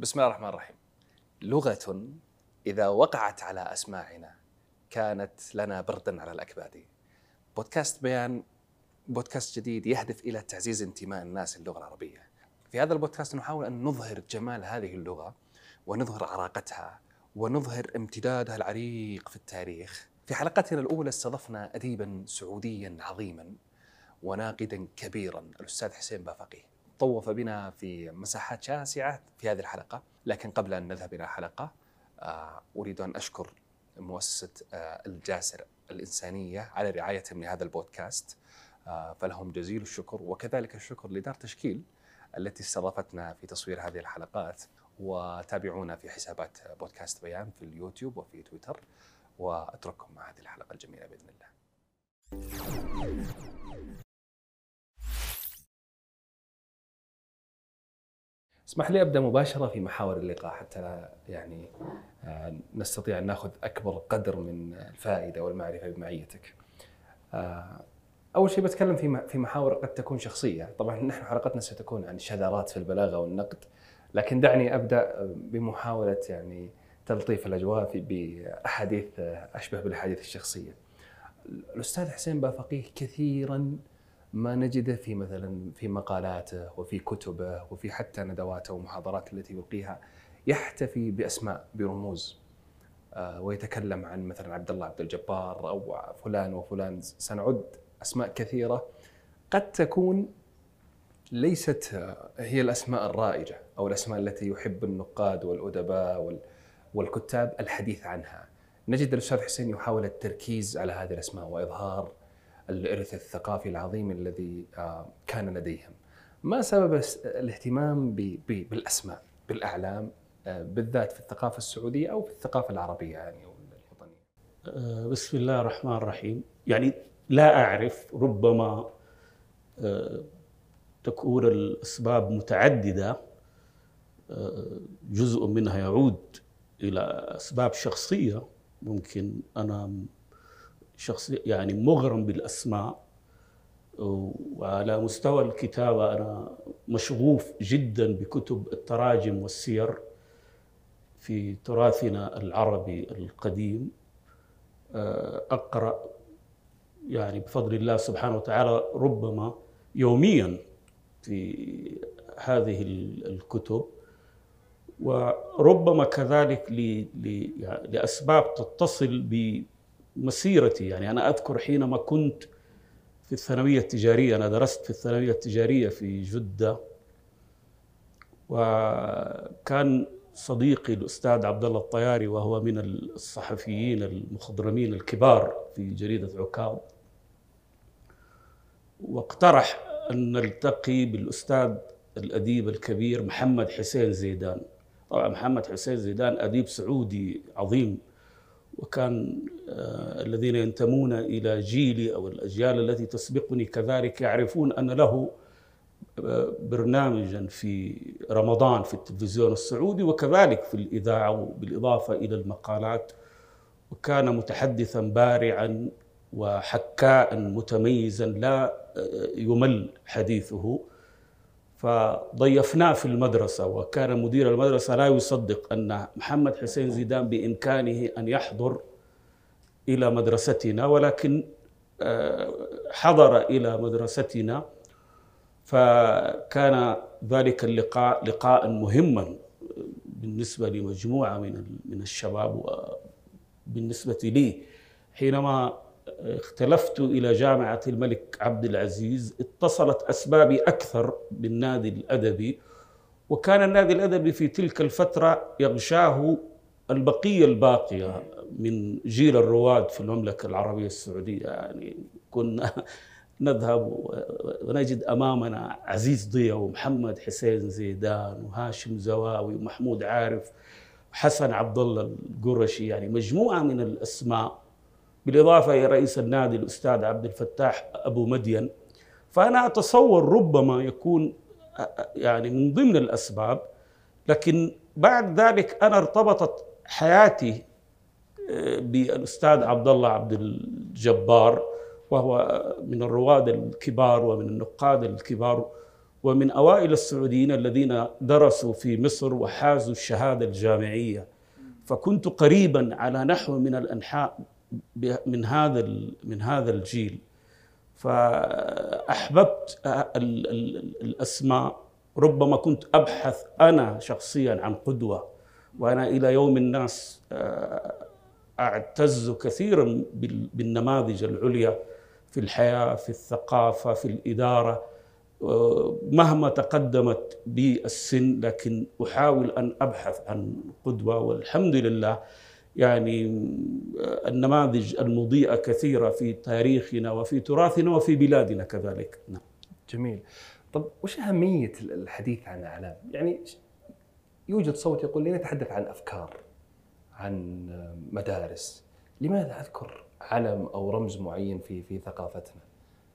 بسم الله الرحمن الرحيم. لغة إذا وقعت على أسماعنا كانت لنا بردا على الأكباد. بودكاست بيان بودكاست جديد يهدف إلى تعزيز انتماء الناس للغة العربية. في هذا البودكاست نحاول أن نظهر جمال هذه اللغة ونظهر عراقتها ونظهر امتدادها العريق في التاريخ. في حلقتنا الأولى استضفنا أديبا سعوديا عظيما وناقدا كبيرا الأستاذ حسين بافقي. طوف بنا في مساحات شاسعة في هذه الحلقة. لكن قبل أن نذهب إلى الحلقة آه، أريد أن أشكر مؤسسة آه، الجاسر الإنسانية على رعايتهم لهذا البودكاست. آه، فلهم جزيل الشكر وكذلك الشكر لدار تشكيل التي استضافتنا في تصوير هذه الحلقات وتابعونا في حسابات بودكاست بيان في اليوتيوب وفي تويتر. وأترككم مع هذه الحلقة الجميلة بإذن الله. اسمح لي أبدأ مباشرة في محاور اللقاء حتى يعني آه، نستطيع أن نأخذ أكبر قدر من الفائدة والمعرفة بمعيتك. آه، أول شيء بتكلم في في محاور قد تكون شخصية، طبعا نحن حلقتنا ستكون عن الشذرات في البلاغة والنقد، لكن دعني أبدأ بمحاولة يعني تلطيف الأجواء بأحاديث أشبه بالأحاديث الشخصية. الأستاذ حسين بافقيه كثيرا ما نجده في مثلا في مقالاته وفي كتبه وفي حتى ندواته ومحاضراته التي يلقيها يحتفي بأسماء برموز آه، ويتكلم عن مثلا عبد الله عبد الجبار أو فلان وفلان سنعد أسماء كثيرة قد تكون ليست هي الأسماء الرائجة أو الأسماء التي يحب النقاد والأدباء والكتاب الحديث عنها. نجد الأستاذ حسين يحاول التركيز على هذه الأسماء وإظهار الإرث الثقافي العظيم الذي آه، كان لديهم. ما سبب الاهتمام بالأسماء بالأعلام آه، بالذات في الثقافة السعودية أو في الثقافة العربية يعني الوطنية؟ آه، بسم الله الرحمن الرحيم، يعني لا أعرف ربما تكون الأسباب متعددة جزء منها يعود إلى أسباب شخصية ممكن أنا شخص يعني مغرم بالأسماء وعلى مستوى الكتابة أنا مشغوف جدا بكتب التراجم والسير في تراثنا العربي القديم. أقرأ يعني بفضل الله سبحانه وتعالى ربما يوميا في هذه الكتب. وربما كذلك يعني لأسباب تتصل بمسيرتي يعني أنا أذكر حينما كنت في الثانوية التجارية أنا درست في الثانوية التجارية في جدة وكان صديقي الأستاذ عبد الله الطياري وهو من الصحفيين المخضرمين الكبار في جريدة عكاظ واقترح أن نلتقي بالأستاذ الأديب الكبير محمد حسين زيدان. طبعا محمد حسين زيدان أديب سعودي عظيم. وكان آه الذين ينتمون إلى جيلي أو الأجيال التي تسبقني كذلك يعرفون أن له آه برنامجا في رمضان في التلفزيون السعودي وكذلك في الإذاعة بالإضافة إلى المقالات. وكان متحدثا بارعا وحكاء متميزا لا آه، يمل حديثه. فضيفناه في المدرسة وكان مدير المدرسة لا يصدق أن محمد حسين زيدان بإمكانه أن يحضر إلى مدرستنا ولكن آه، حضر إلى مدرستنا فكان ذلك اللقاء لقاء مهما بالنسبة لمجموعة من من الشباب وبالنسبة لي حينما اختلفت إلى جامعة الملك عبد العزيز اتصلت أسبابي أكثر بالنادي الأدبي وكان النادي الأدبي في تلك الفترة يغشاه البقية الباقية من جيل الرواد في المملكة العربية السعودية. يعني كنا نذهب ونجد أمامنا عزيز ضيا ومحمد حسين زيدان وهاشم زواوي ومحمود عارف وحسن عبد الله القرشي. يعني مجموعة من الأسماء بالإضافة إلى رئيس النادي الأستاذ عبد الفتاح أبو مدين فأنا أتصور ربما يكون يعني من ضمن الأسباب لكن بعد ذلك أنا ارتبطت حياتي بالأستاذ عبد الله عبد الجبار وهو من الرواد الكبار ومن النقاد الكبار ومن أوائل السعوديين الذين درسوا في مصر وحازوا الشهادة الجامعية. فكنت قريبا على نحو من الأنحاء من هذا من هذا الجيل. فأحببت الأسماء. ربما كنت أبحث أنا شخصيا عن قدوة وأنا إلى يوم الناس آه، أعتز كثيرا بالنماذج العليا في الحياة في الثقافة في الإدارة. آه، مهما تقدمت بي السن لكن أحاول أن أبحث عن قدوة والحمد لله يعني آه، النماذج المضيئة كثيرة في تاريخنا وفي تراثنا وفي بلادنا كذلك نعم. جميل طب وش أهمية الحديث عن أعلام؟ يعني يوجد صوت يقول لنتحدث عن أفكار عن مدارس لماذا أذكر علم أو رمز معين في في ثقافتنا؟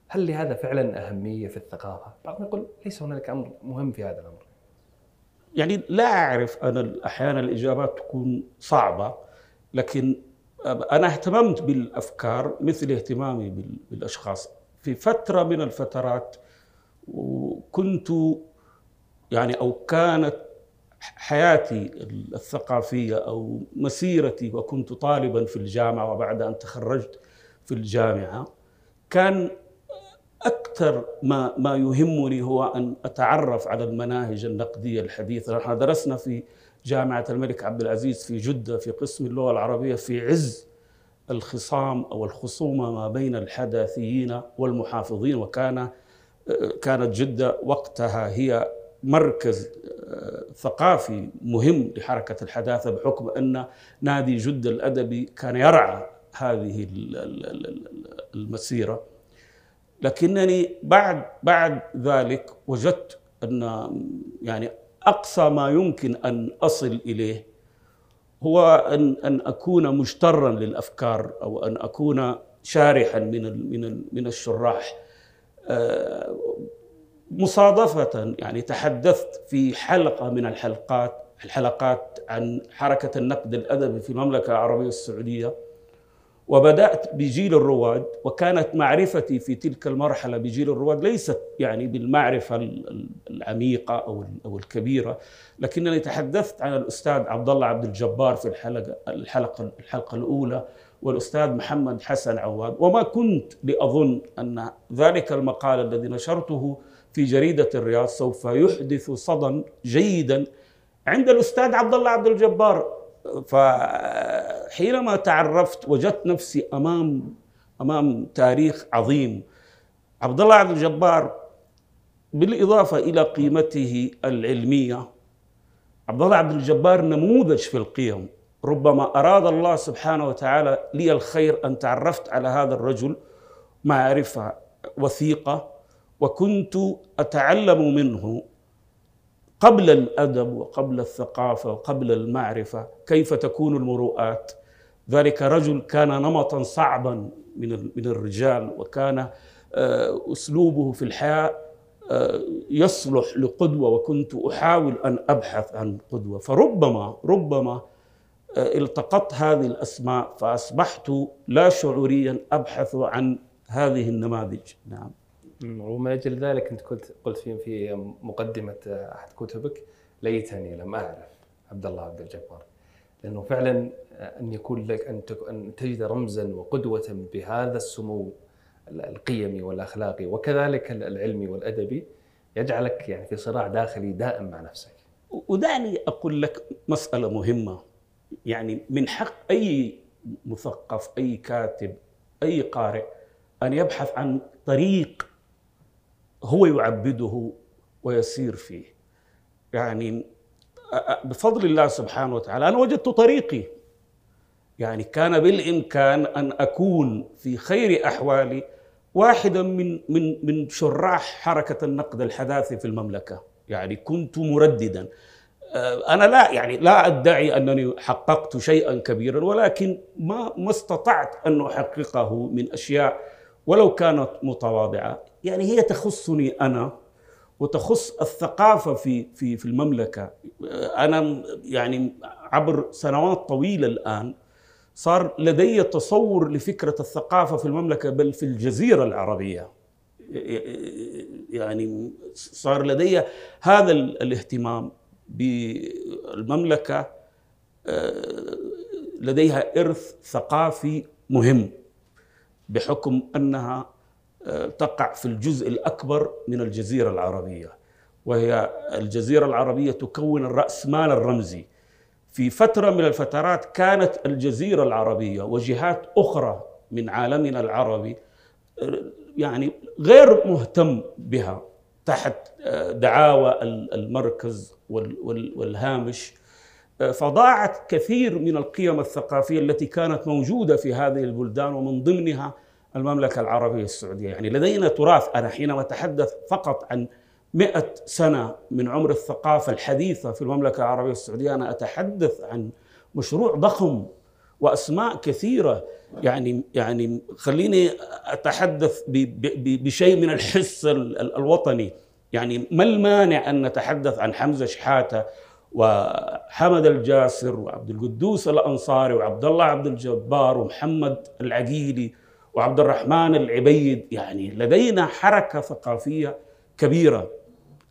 هل لهذا فعلا أهمية في الثقافة؟ بعضهم يقول ليس هنالك أمر مهم في هذا الأمر يعني لا أعرف أنا أحيانا الإجابات تكون صعبة لكن أنا اهتممت بالأفكار مثل اهتمامي بالأشخاص. في فترة من الفترات وكنت يعني أو كانت حياتي الثقافية أو مسيرتي وكنت طالبا في الجامعة وبعد أن تخرجت في الجامعة كان أكثر ما ما يهمني هو أن أتعرف على المناهج النقدية الحديثة. نحن درسنا في جامعة الملك عبد العزيز في جدة في قسم اللغة العربية في عز الخصام أو الخصومة ما بين الحداثيين والمحافظين وكان كانت جدة وقتها هي مركز آه، ثقافي مهم لحركة الحداثة بحكم أن نادي جدة الأدبي كان يرعى هذه المسيرة. لكنني بعد بعد ذلك وجدت أن يعني أقصى ما يمكن أن أصل إليه هو أن أن أكون مجترا للأفكار أو أن أكون شارحا من من من الشراح. مصادفة يعني تحدثت في حلقة من الحلقات الحلقات عن حركة النقد الأدبي في المملكة العربية السعودية. وبدأت بجيل الرواد وكانت معرفتي في تلك المرحلة بجيل الرواد ليست يعني بالمعرفة العميقة أو أو الكبيرة لكنني تحدثت عن الأستاذ عبد الله عبد الجبار في الحلقة الحلقة الحلقة الأولى والأستاذ محمد حسن عواد. وما كنت لأظن أن ذلك المقال الذي نشرته في جريدة الرياض سوف يحدث صدى جيدا عند الأستاذ عبد الله عبد الجبار. فحينما تعرفت وجدت نفسي أمام أمام تاريخ عظيم. عبد الله عبد الجبار بالإضافة إلى قيمته العلمية. عبد الله عبد الجبار نموذج في القيم. ربما أراد الله سبحانه وتعالى لي الخير أن تعرفت على هذا الرجل معرفة وثيقة وكنت أتعلم منه. قبل الأدب وقبل الثقافة وقبل المعرفة كيف تكون المروءات؟ ذلك رجل كان نمطا صعبا من من الرجال وكان آه، أسلوبه في الحياة آه، يصلح لقدوة وكنت أحاول أن أبحث عن قدوة. فربما ربما آه، التقطت هذه الأسماء فأصبحت لا شعوريا أبحث عن هذه النماذج. نعم. ومن أجل ذلك أنت قلت قلت في في مقدمة أحد كتبك ليتني لم أعرف عبد الله عبد الجبار. لأنه فعلا أن يكون لك أن أن تجد رمزا وقدوة بهذا السمو القيمي والأخلاقي وكذلك العلمي والأدبي يجعلك يعني في صراع داخلي دائم مع نفسك. ودعني أقول لك مسألة مهمة. يعني من حق أي مثقف أي كاتب أي قارئ أن يبحث عن طريق هو يعبده ويسير فيه. يعني بفضل الله سبحانه وتعالى أنا وجدت طريقي. يعني كان بالإمكان أن أكون في خير احوالي واحدا من من من شراح حركة النقد الحداثي في المملكة. يعني كنت مرددا. أنا لا يعني لا أدعي أنني حققت شيئا كبيرا ولكن ما ما استطعت أن أحققه من أشياء ولو كانت متواضعة. يعني هي تخصني أنا وتخص الثقافة في في في المملكة. أنا يعني عبر سنوات طويلة الآن صار لدي تصور لفكرة الثقافة في المملكة بل في الجزيرة العربية. يعني صار لدي هذا الاهتمام بالمملكة. آه، لديها إرث ثقافي مهم. بحكم أنها آه، تقع في الجزء الأكبر من الجزيرة العربية وهي الجزيرة العربية تكون الرأس مال الرمزي. في فترة من الفترات كانت الجزيرة العربية وجهات أخرى من عالمنا العربي آه، يعني غير مهتم بها تحت دعاوى المركز والهامش فضاعت كثير من القيم الثقافية التي كانت موجودة في هذه البلدان ومن ضمنها المملكة العربية السعودية، يعني لدينا تراث. أنا حينما أتحدث فقط عن مئة سنة من عمر الثقافة الحديثة في المملكة العربية السعودية أنا أتحدث عن مشروع ضخم وأسماء كثيرة. يعني يعني خليني أتحدث بشيء من الحس الوطني. يعني ما المانع أن نتحدث عن حمزة شحاتة وحمد الجاسر وعبد القدوس الأنصاري وعبد الله عبد الجبار ومحمد العقيلي وعبد الرحمن العبيد. يعني لدينا حركة ثقافية كبيرة.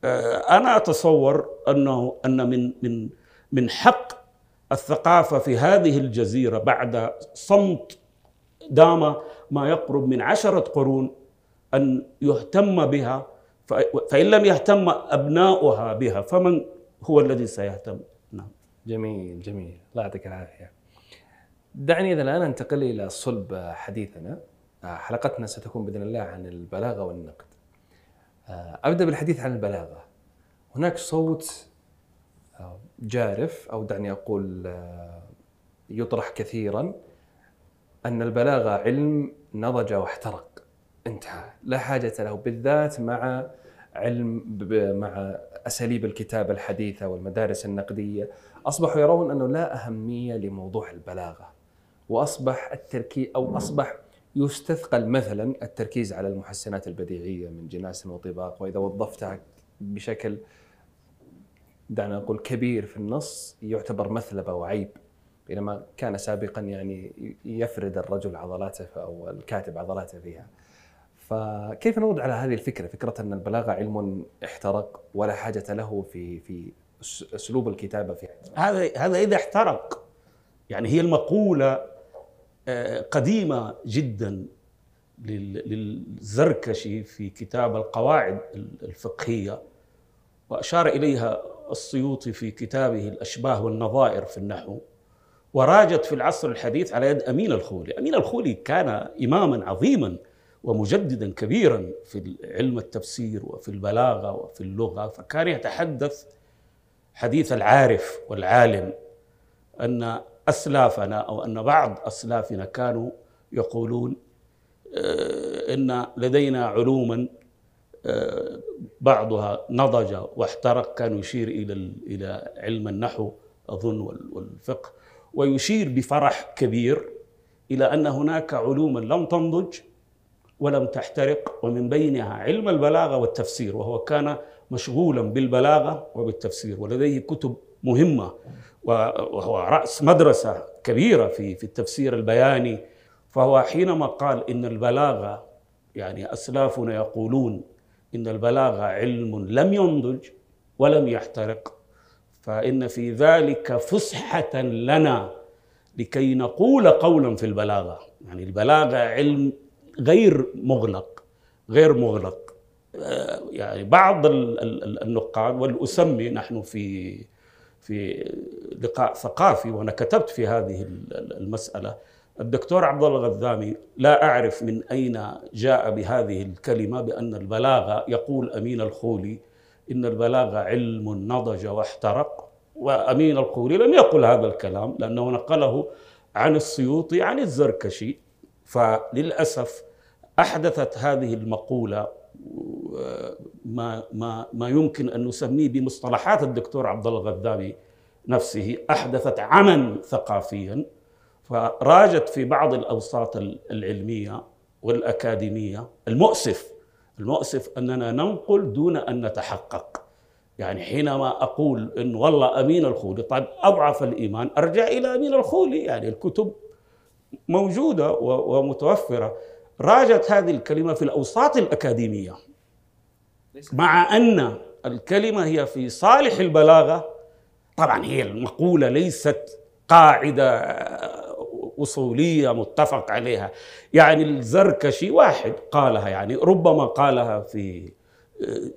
آه، أنا أتصور أنه أن من من من حق الثقافة في هذه الجزيرة بعد صمت دام ما يقرب من عشرة قرون أن يهتم بها. فإن لم يهتم أبناؤها بها فمن هو الذي سيهتم. نعم. جميل جميل. الله يعطيك العافية. دعني إذا الآن أنتقل إلى صلب حديثنا. آه، حلقتنا ستكون بإذن الله عن البلاغة والنقد. آه، أبدأ بالحديث عن البلاغة. هناك صوت آه، جارف أو دعني أقول يطرح كثيرا أن البلاغة علم نضج واحترق انتهى. لا حاجة له بالذات مع علم مع أساليب الكتابة الحديثة والمدارس النقدية أصبحوا يرون أنه لا أهمية لموضوع البلاغة وأصبح التركيز أو أصبح يستثقل مثلا التركيز على المحسنات البديعية من جناس وطباق وإذا وظفتها بشكل دعنا نقول كبير في النص يعتبر مثلبة وعيب بينما كان سابقا يعني يفرد الرجل عضلاته أو الكاتب عضلاته فيها. فكيف نرد على هذه الفكرة؟ فكرة أن البلاغة علم احترق ولا حاجة له في في أسلوب الكتابة في هذا هذا إذا احترق يعني هي المقولة آه، قديمة جدا للزركشي في كتاب القواعد الفقهية وأشار إليها السيوطي في كتابه الأشباه والنظائر في النحو وراجت في العصر الحديث على يد أمين الخولي، أمين الخولي كان اماما عظيما ومجددا كبيرا في علم التفسير وفي البلاغة وفي اللغة فكان يتحدث حديث العارف والعالم أن أسلافنا أو أن بعض أسلافنا كانوا يقولون آه، إن لدينا علوما آه، بعضها نضج واحترق كان يشير إلى إلى علم النحو أظن والفقه ويشير بفرح كبير إلى أن هناك علوما لم تنضج ولم تحترق ومن بينها علم البلاغة والتفسير وهو كان مشغولا بالبلاغة وبالتفسير ولديه كتب مهمة وهو رأس مدرسة كبيرة في في التفسير البياني. فهو حينما قال إن البلاغة يعني أسلافنا يقولون إن البلاغة علم لم ينضج ولم يحترق فإن في ذلك فسحة لنا لكي نقول قولا في البلاغة. يعني البلاغة علم غير مغلق غير مغلق. آه، يعني بعض النقاد والأسمي نحن في في لقاء ثقافي وأنا كتبت في هذه المسألة الدكتور عبد الله الغذامي لا أعرف من أين جاء بهذه الكلمة بأن البلاغة يقول أمين الخولي إن البلاغة علم نضج واحترق وأمين الخولي لم يقل هذا الكلام لأنه نقله عن السيوطي عن الزركشي. فللأسف أحدثت هذه المقولة ما ما ما يمكن أن نسميه بمصطلحات الدكتور عبد الله الغذابي نفسه أحدثت عما ثقافيا فراجت في بعض الأوساط العلمية والأكاديمية. المؤسف المؤسف أننا ننقل دون أن نتحقق. يعني حينما أقول إن والله أمين الخولي طيب أضعف الإيمان أرجع إلى أمين الخولي. يعني الكتب موجودة ومتوفرة. راجت هذه الكلمة في الأوساط الأكاديمية. مع أن الكلمة هي في صالح البلاغة طبعا هي المقولة ليست قاعدة أصولية متفق عليها. يعني الزركشي واحد قالها يعني ربما قالها في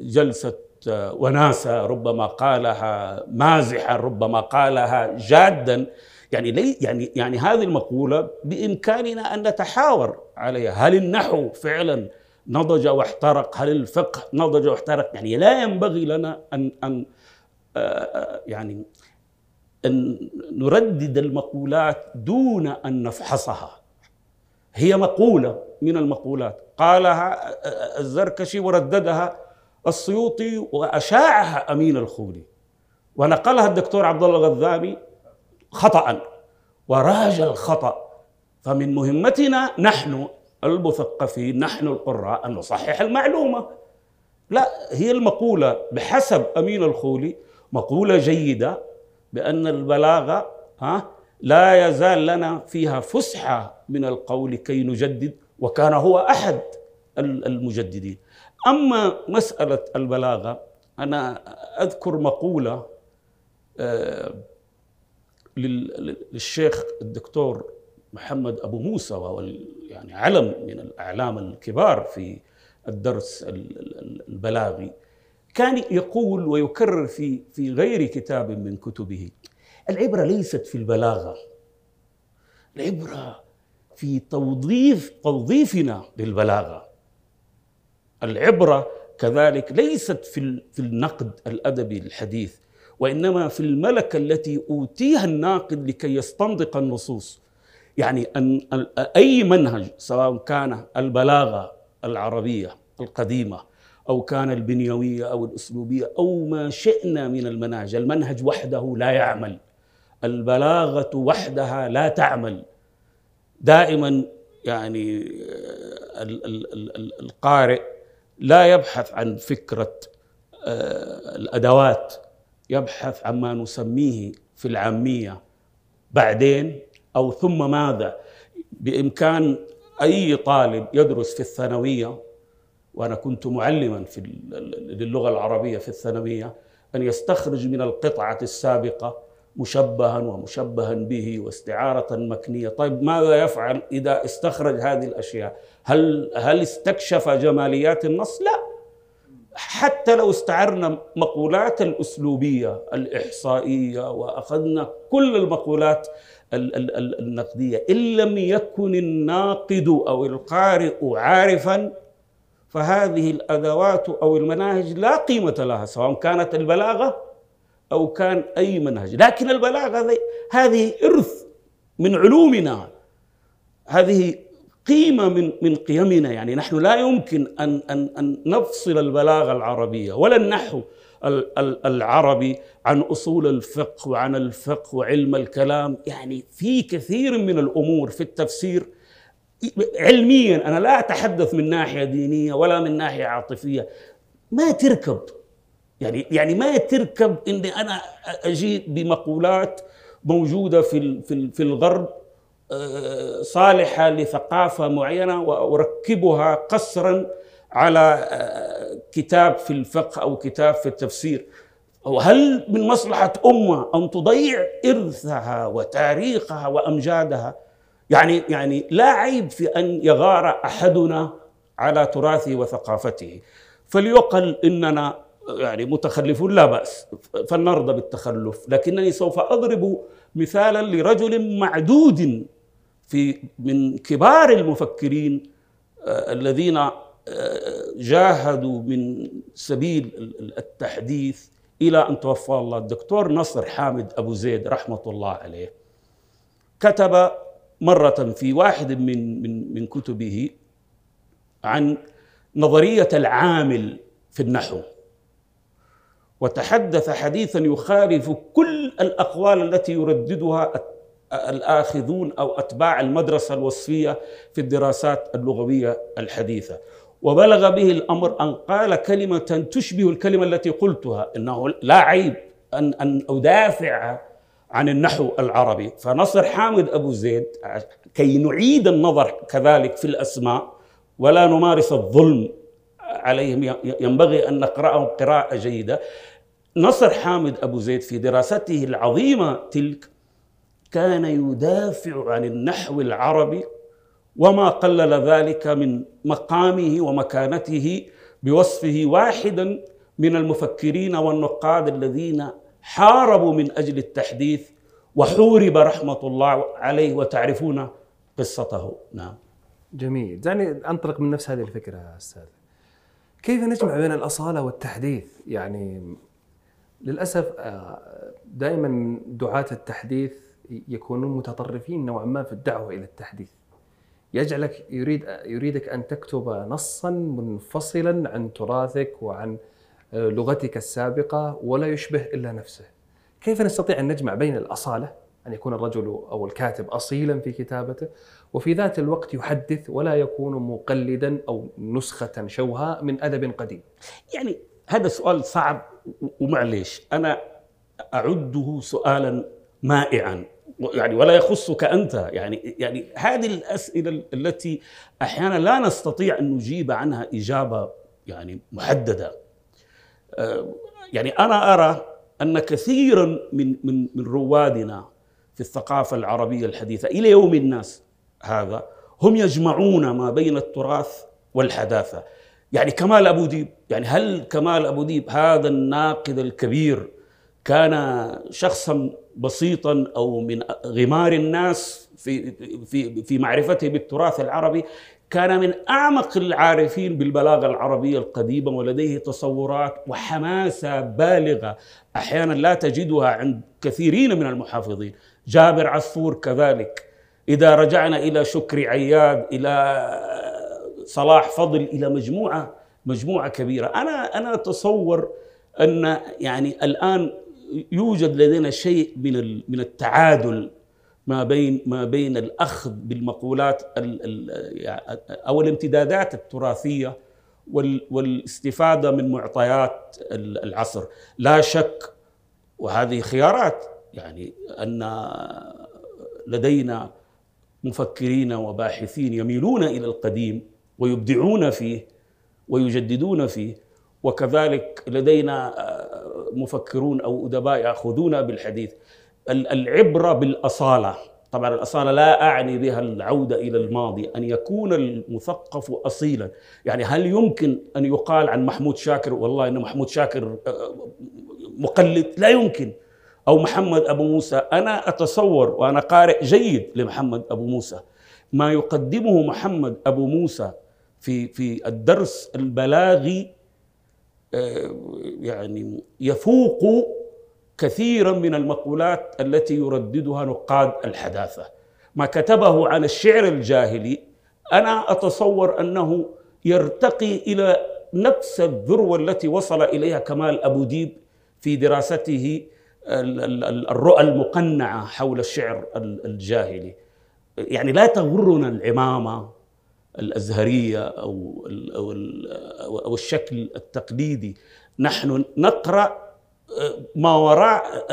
جلسة وناسة ربما قالها مازحا ربما قالها جادا. يعني لي يعني يعني هذه المقولة بإمكاننا أن نتحاور عليها. هل النحو فعلا نضج واحترق هل الفقه نضج واحترق يعني لا ينبغي لنا أن أن يعني أن نردد المقولات دون أن نفحصها. هي مقولة من المقولات. قالها الزركشي ورددها السيوطي وأشاعها أمين الخولي. ونقلها الدكتور عبد الله الغذامي خطأ. وراج الخطأ. فمن مهمتنا نحن المثقفين نحن القراء أن نصحح المعلومة. لا هي المقولة بحسب أمين الخولي مقولة جيدة بأن البلاغة ها لا يزال لنا فيها فسحة من القول كي نجدد وكان هو أحد المجددين. أما مسألة البلاغة أنا أذكر مقولة آه، للشيخ الدكتور محمد أبو موسى وهو يعني علم من الأعلام الكبار في الدرس البلاغي كان يقول ويكرر في في غير كتاب من كتبه العبرة ليست في البلاغة العبرة في توظيف توظيفنا للبلاغة العبرة كذلك ليست في في النقد الأدبي الحديث. وإنما في الملكة التي أوتيها الناقد لكي يستنطق النصوص. يعني أن أي منهج سواء كان البلاغة العربية القديمة أو كان البنيوية أو الأسلوبية أو ما شئنا من المناهج المنهج وحده لا يعمل. البلاغة وحدها لا تعمل. دائما يعني آه، القارئ لا يبحث عن فكرة آه، الأدوات يبحث عما نسميه في العامية. بعدين أو ثم ماذا؟ بإمكان أي طالب يدرس في الثانوية وأنا كنت معلما في للغة العربية في الثانوية أن يستخرج من القطعة السابقة مشبها ومشبها به واستعارة مكنية. طيب ماذا يفعل إذا استخرج هذه الأشياء؟ هل, هل استكشف جماليات النص؟ لا. حتى لو استعرنا مقولات الأسلوبية الإحصائية وأخذنا كل المقولات النقدية إن لم يكن الناقد أو القارئ عارفا فهذه الأدوات أو المناهج لا قيمة لها سواء كانت البلاغة أو كان أي منهج. لكن البلاغة هذه إرث من علومنا. هذه قيمة من من قيمنا. يعني نحن لا يمكن أن أن أن نفصل البلاغه العربيه ولا النحو العربي عن أصول الفقه وعن الفقه وعلم الكلام. يعني في كثير من الأمور في التفسير علميا أنا لا أتحدث من ناحية دينية ولا من ناحية عاطفية. ما تركب. يعني يعني ما تركب إني أنا أجي بمقولات موجودة في في الغرب. صالحة لثقافة معينة وأركبها قصرا على آه، كتاب في الفقه أو كتاب في التفسير. وهل من مصلحة أمة أن تضيع إرثها وتاريخها وأمجادها؟ يعني يعني لا عيب في أن يغار أحدنا على تراثه وثقافته. فليقل إننا يعني متخلفون لا بأس فلنرضى بالتخلف لكنني سوف أضرب مثالا لرجل معدود في من كبار المفكرين آه، الذين آه، جاهدوا من سبيل التحديث إلى أن توفى الله. الدكتور نصر حامد أبو زيد رحمة الله عليه كتب مرة في واحد من من من كتبه عن نظرية العامل في النحو وتحدث حديثا يخالف كل الأقوال التي يرددها الآخذون أو أتباع المدرسة الوصفية في الدراسات اللغوية الحديثة. وبلغ به الأمر أن قال كلمة تشبه الكلمة التي قلتها إنه لا عيب أن أن أدافع عن النحو العربي. فنصر حامد أبو زيد كي نعيد النظر كذلك في الأسماء ولا نمارس الظلم عليهم ينبغي أن نقرأهم قراءة جيدة. نصر حامد أبو زيد في دراسته العظيمة تلك كان يدافع عن النحو العربي وما قلل ذلك من مقامه ومكانته بوصفه واحدا من المفكرين والنقاد الذين حاربوا من أجل التحديث وحورب رحمة الله عليه وتعرفون قصته. نعم. جميل. دعني أنطلق من نفس هذه الفكرة أستاذ. كيف نجمع بين الأصالة والتحديث؟ يعني للأسف آه، دائما دعاة التحديث يكونون متطرفين نوعا ما في الدعوة إلى التحديث يجعلك يريد يريدك أن تكتب نصا منفصلا عن تراثك وعن آه، لغتك السابقة ولا يشبه إلا نفسه. كيف نستطيع أن نجمع بين الأصالة أن يكون الرجل أو الكاتب اصيلا في كتابته وفي ذات الوقت يحدث ولا يكون مقلدا أو نسخة شوهاء من أدب قديم. يعني هذا سؤال صعب ومعليش أنا أعده سؤالا مائعا يعني ولا يخصك أنت. يعني يعني هذه الأسئلة التي أحيانا لا نستطيع أن نجيب عنها إجابة يعني محددة. آه، يعني أنا أرى أن كثيرا من من من روادنا في الثقافة العربية الحديثة إلى يوم الناس هذا هم يجمعون ما بين التراث والحداثة. يعني كمال أبو ديب يعني هل كمال أبو ديب هذا الناقد الكبير كان شخصا بسيطا أو من غمار الناس في في في معرفته بالتراث العربي كان من أعمق العارفين بالبلاغة العربية القديمة ولديه تصورات وحماسة بالغة أحيانا لا تجدها عند كثيرين من المحافظين. جابر عصفور كذلك. إذا رجعنا إلى شكري عياد إلى صلاح فضل إلى مجموعة مجموعة كبيرة. أنا أنا أتصور أن يعني الآن يوجد لدينا شيء من من التعادل ما بين ما بين الأخذ بالمقولات أو الامتدادات التراثية والاستفادة من معطيات العصر. لا شك وهذه خيارات يعني أن لدينا مفكرين وباحثين يميلون إلى القديم ويبدعون فيه ويجددون فيه وكذلك لدينا مفكرون أو أدباء يأخذون بالحديث. العبرة بالأصالة. طبعا الأصالة لا أعني بها العودة إلى الماضي. أن يكون المثقف اصيلا. يعني هل يمكن أن يقال عن محمود شاكر والله إن محمود شاكر آه، مقلد؟ لا يمكن. أو محمد أبو موسى. أنا أتصور وأنا قارئ جيد لمحمد أبو موسى. ما يقدمه محمد أبو موسى في في الدرس البلاغي يعني يفوق كثيرا من المقولات التي يرددها نقاد الحداثة. ما كتبه عن الشعر الجاهلي أنا أتصور أنه يرتقي إلى نفس الذروة التي وصل إليها كمال أبو ديب في دراسته الرؤى المقنعة حول الشعر الجاهلي. يعني لا تغرنا العمامة الأزهرية أو أو أو الشكل التقليدي. نحن نقرأ آه، ما وراء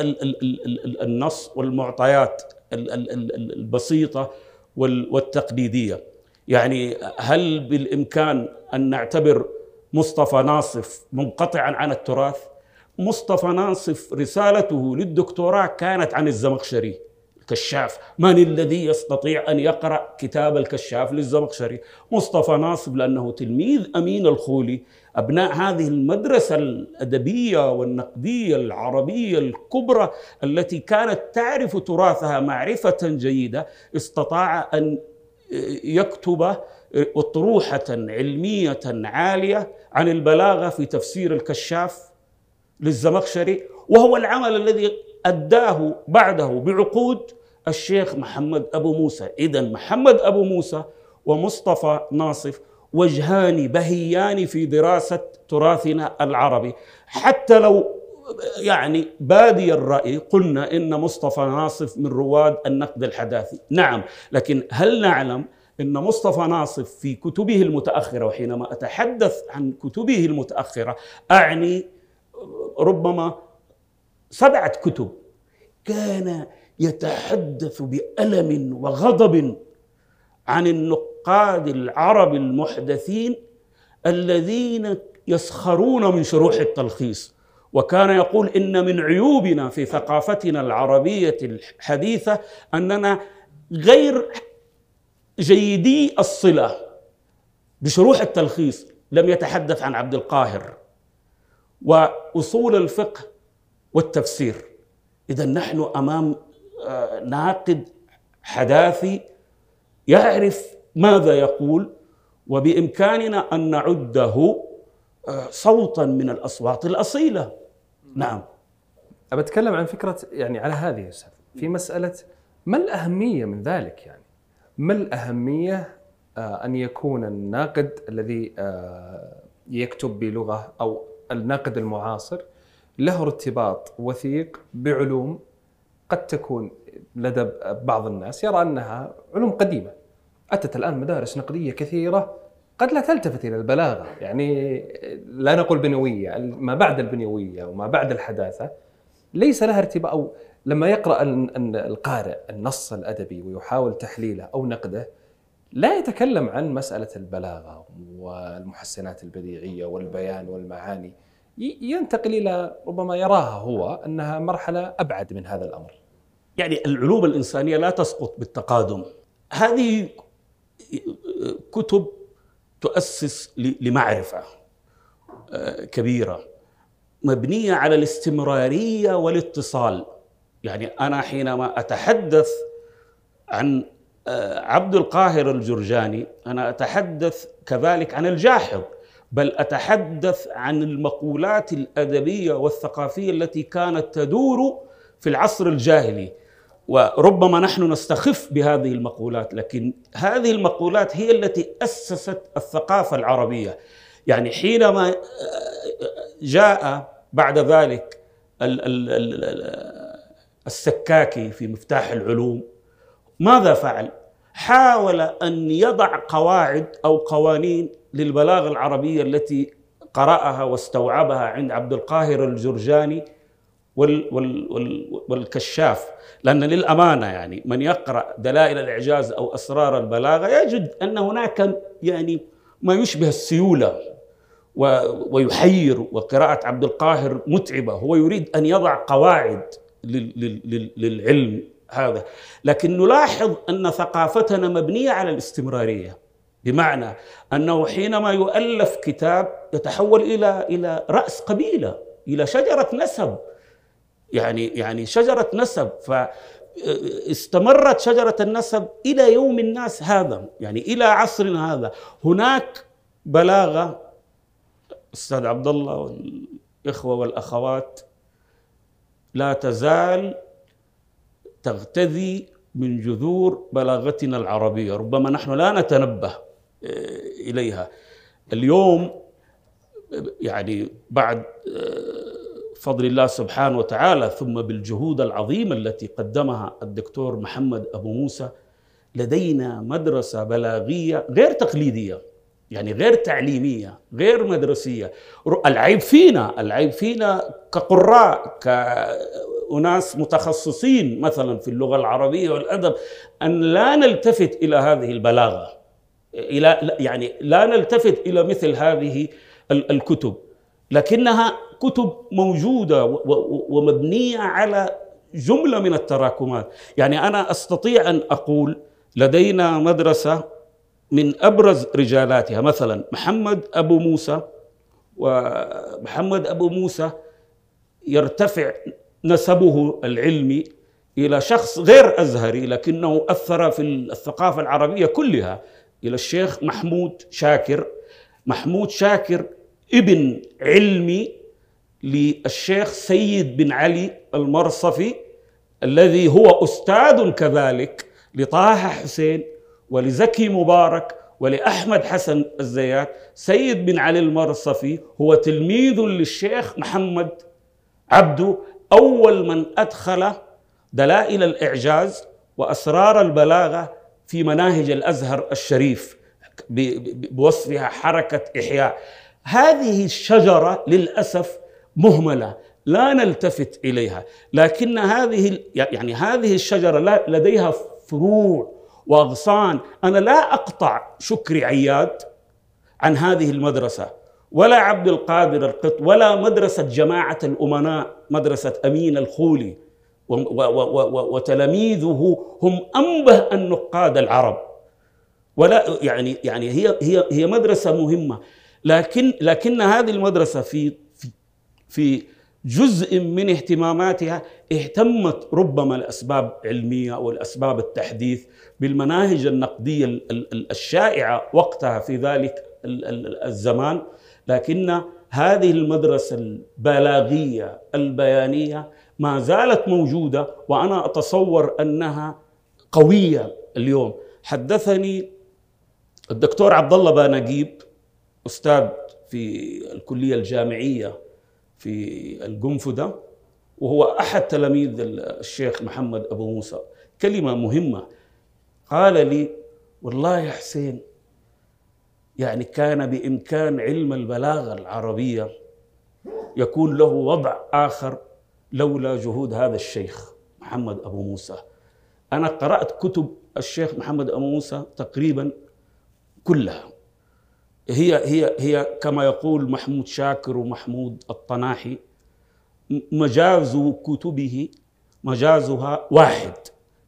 النص والمعطيات البسيطة والتقليدية. يعني هل بالإمكان أن نعتبر مصطفى ناصف منقطعا عن التراث؟ مصطفى ناصف رسالته للدكتوراه كانت عن الزمخشري. كشاف من الذي يستطيع أن يقرأ كتاب الكشاف للزمخشري؟ مصطفى ناصب لأنه تلميذ أمين الخولي. أبناء هذه المدرسة الأدبية والنقدية العربية الكبرى التي كانت تعرف تراثها معرفة جيدة استطاع أن يكتب أطروحة علمية عالية عن البلاغة في تفسير الكشاف للزمخشري وهو العمل الذي أداه بعده بعقود الشيخ محمد أبو موسى. إذا محمد أبو موسى ومصطفى ناصف وجهان بهيان في دراسة تراثنا العربي. حتى لو يعني بادي الرأي قلنا إن مصطفى ناصف من رواد النقد الحداثي. نعم لكن هل نعلم إن مصطفى ناصف في كتبه المتأخرة وحينما أتحدث عن كتبه المتأخرة أعني ربما سبعة كتب كان يتحدث بألم وغضب عن النقاد العرب المحدثين الذين يسخرون من شروح التلخيص. وكان يقول إن من عيوبنا في ثقافتنا العربية الحديثة أننا غير جيدي الصلة بشروح التلخيص. لم يتحدث عن عبد القاهر. وأصول الفقه والتفسير. إذا نحن أمام آه، ناقد حداثي يعرف ماذا يقول وبإمكاننا أن نعده آه، صوتا من الأصوات الأصيلة. نعم. أتكلم عن فكرة يعني على هذه يا في مسألة ما الأهمية من ذلك يعني؟ ما الأهمية آه، أن يكون الناقد الذي يكتب بلغة أو الناقد المعاصر له ارتباط وثيق بعلوم قد تكون لدى بعض الناس يرى أنها علوم قديمة. أتت الآن مدارس نقدية كثيرة قد لا تلتفت إلى البلاغة. يعني لا نقول بنوية ما بعد البنيويه وما بعد الحداثة ليس لها ارتباط. أو لما يقرأ القارئ النص الأدبي ويحاول تحليله أو نقده لا يتكلم عن مسألة البلاغة والمحسنات البديعية والبيان والمعاني. ينتقل إلى ربما يراها هو أنها مرحلة أبعد من هذا الأمر. يعني العلوم الإنسانية لا تسقط بالتقادم. هذه كتب تؤسس لمعرفة آه، كبيرة مبنية على الاستمرارية والاتصال يعني أنا حينما أتحدث عن آه، عبد القاهر الجرجاني أنا أتحدث كذلك عن الجاحظ بل أتحدث عن المقولات الأدبية والثقافية التي كانت تدور في العصر الجاهلي. وربما نحن نستخف بهذه المقولات لكن هذه المقولات هي التي أسست الثقافة العربية. يعني حينما جاء بعد ذلك السكاكي في مفتاح العلوم ماذا فعل؟ حاول أن يضع قواعد أو قوانين للبلاغه العربيه التي قرأها واستوعبها عند عبد القاهر الجرجاني وال وال وال والكشاف. لأن للأمانة يعني من يقرأ دلائل الإعجاز أو أسرار البلاغة يجد أن هناك يعني ما يشبه السيولة ويحير وقراءة عبد القاهر متعبة. هو يريد أن يضع قواعد للعلم هذا. لكن نلاحظ أن ثقافتنا مبنية على الاستمرارية. بمعنى أنه حينما يؤلف كتاب يتحول إلى إلى رأس قبيلة إلى شجرة نسب. يعني يعني شجرة نسب. فاستمرت شجرة النسب إلى يوم الناس هذا يعني إلى عصرنا هذا. هناك بلاغة أستاذ عبد الله والإخوة والأخوات لا تزال تغتذي من جذور بلاغتنا العربية. ربما نحن لا نتنبه. آه، إليها. اليوم يعني بعد آه، بفضل الله سبحانه وتعالى ثم بالجهود العظيمة التي قدمها الدكتور محمد أبو موسى لدينا مدرسة بلاغية غير تقليدية يعني غير تعليمية غير مدرسية. العيب فينا العيب فينا كقراء كأناس متخصصين مثلا في اللغة العربية والأدب أن لا نلتفت إلى هذه البلاغة. إلى يعني لا نلتفت إلى مثل هذه الكتب لكنها كتب موجودة ومبنية على جملة من التراكمات. يعني أنا أستطيع أن أقول لدينا مدرسة من أبرز رجالاتها مثلا محمد أبو موسى ومحمد أبو موسى يرتفع نسبه العلمي إلى شخص غير أزهري لكنه أثر في الثقافة العربية كلها. إلى الشيخ محمود شاكر. محمود شاكر ابن علمي للشيخ سيد بن علي المرصفي الذي هو أستاذ كذلك لطه حسين ولزكي مبارك ولأحمد حسن الزيات. سيد بن علي المرصفي هو تلميذ للشيخ محمد عبده أول من أدخل دلائل الإعجاز وأسرار البلاغة في مناهج الأزهر الشريف بوصفها حركة إحياء. هذه الشجرة للأسف مهملة لا نلتفت إليها. لكن هذه يعني هذه الشجرة لديها فروع وأغصان. أنا لا أقطع شكري عياد عن هذه المدرسة ولا عبد القادر القط ولا مدرسة جماعة الأمناء مدرسة أمين الخولي. وتلاميذه هم أنبه النقاد العرب. ولا يعني يعني هي هي هي مدرسة مهمة. لكن لكن هذه المدرسة في في في جزء من اهتماماتها اهتمت ربما لاسباب علميه أو الاسباب التحديث بالمناهج النقدية الشائعة وقتها في ذلك الزمان. لكن هذه المدرسة البلاغية البيانية ما زالت موجودة وأنا أتصور أنها قوية اليوم. حدثني الدكتور عبد الله بانجيب أستاذ في الكلية الجامعية في القنفذة وهو أحد تلاميذ الشيخ محمد أبو موسى. كلمة مهمة. قال لي والله يا حسين يعني كان بإمكان علم البلاغة العربية يكون له وضع آخر لولا جهود هذا الشيخ محمد أبو موسى. أنا قرأت كتب الشيخ محمد أبو موسى تقريبا كلها. هي هي هي كما يقول محمود شاكر ومحمود الطناحي مجاز كتبه مجازها واحد.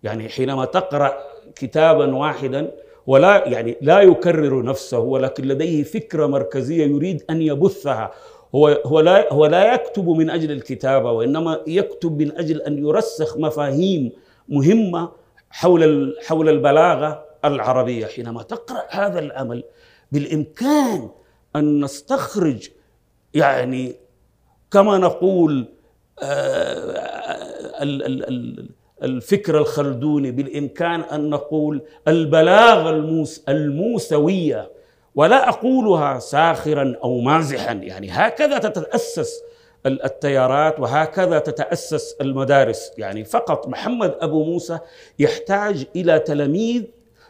يعني حينما تقرأ كتابا واحدا ولا يعني لا يكرر نفسه ولكن لديه فكرة مركزية يريد أن يبثها. هو هو لا هو لا يكتب من أجل الكتابة وإنما يكتب من أجل أن يرسخ مفاهيم مهمة حول حول البلاغة العربية. حينما تقرأ هذا العمل بالإمكان أن نستخرج يعني كما نقول آه، الفكر الخلدوني بالإمكان أن نقول البلاغة الموس الموسوية ولا أقولها ساخرا أو مازحا. يعني هكذا تتأسس التيارات وهكذا تتأسس المدارس. يعني فقط محمد أبو موسى يحتاج إلى تلاميذ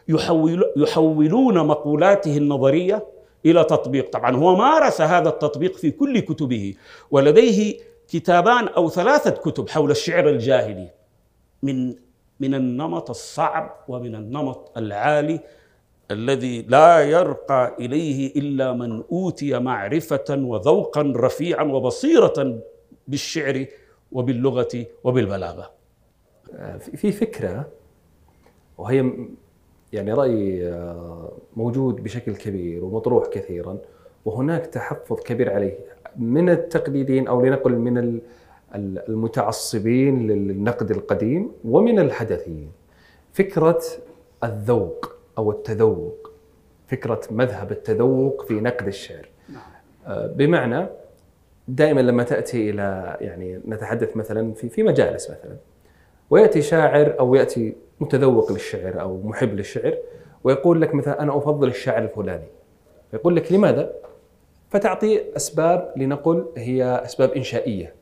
يحول يحولون مقولاته النظرية إلى تطبيق. طبعا هو مارس هذا التطبيق في كل كتبه ولديه كتابان أو ثلاثة كتب حول الشعر الجاهلي من من النمط الصعب ومن النمط العالي الذي لا يرقى إليه إلا من أوتي معرفة وذوقا رفيعا وبصيرة بالشعر وباللغة وبالبلاغة. في فكرة وهي يعني رأي آه، موجود بشكل كبير ومطروح كثيرا وهناك تحفظ كبير عليه من التقليديين أو لنقل من المتعصبين للنقد القديم ومن الحدثيين. فكرة الذوق أو التذوق فكرة مذهب التذوق في نقد الشعر. نعم. آه، بمعنى دائما لما تأتي إلى يعني نتحدث مثلا في في مجالس مثلا ويأتي شاعر أو يأتي متذوق للشعر أو محب للشعر ويقول لك مثلا أنا أفضل الشاعر الفلاني يقول لك لماذا؟ فتعطي أسباب لنقل هي أسباب إنشائية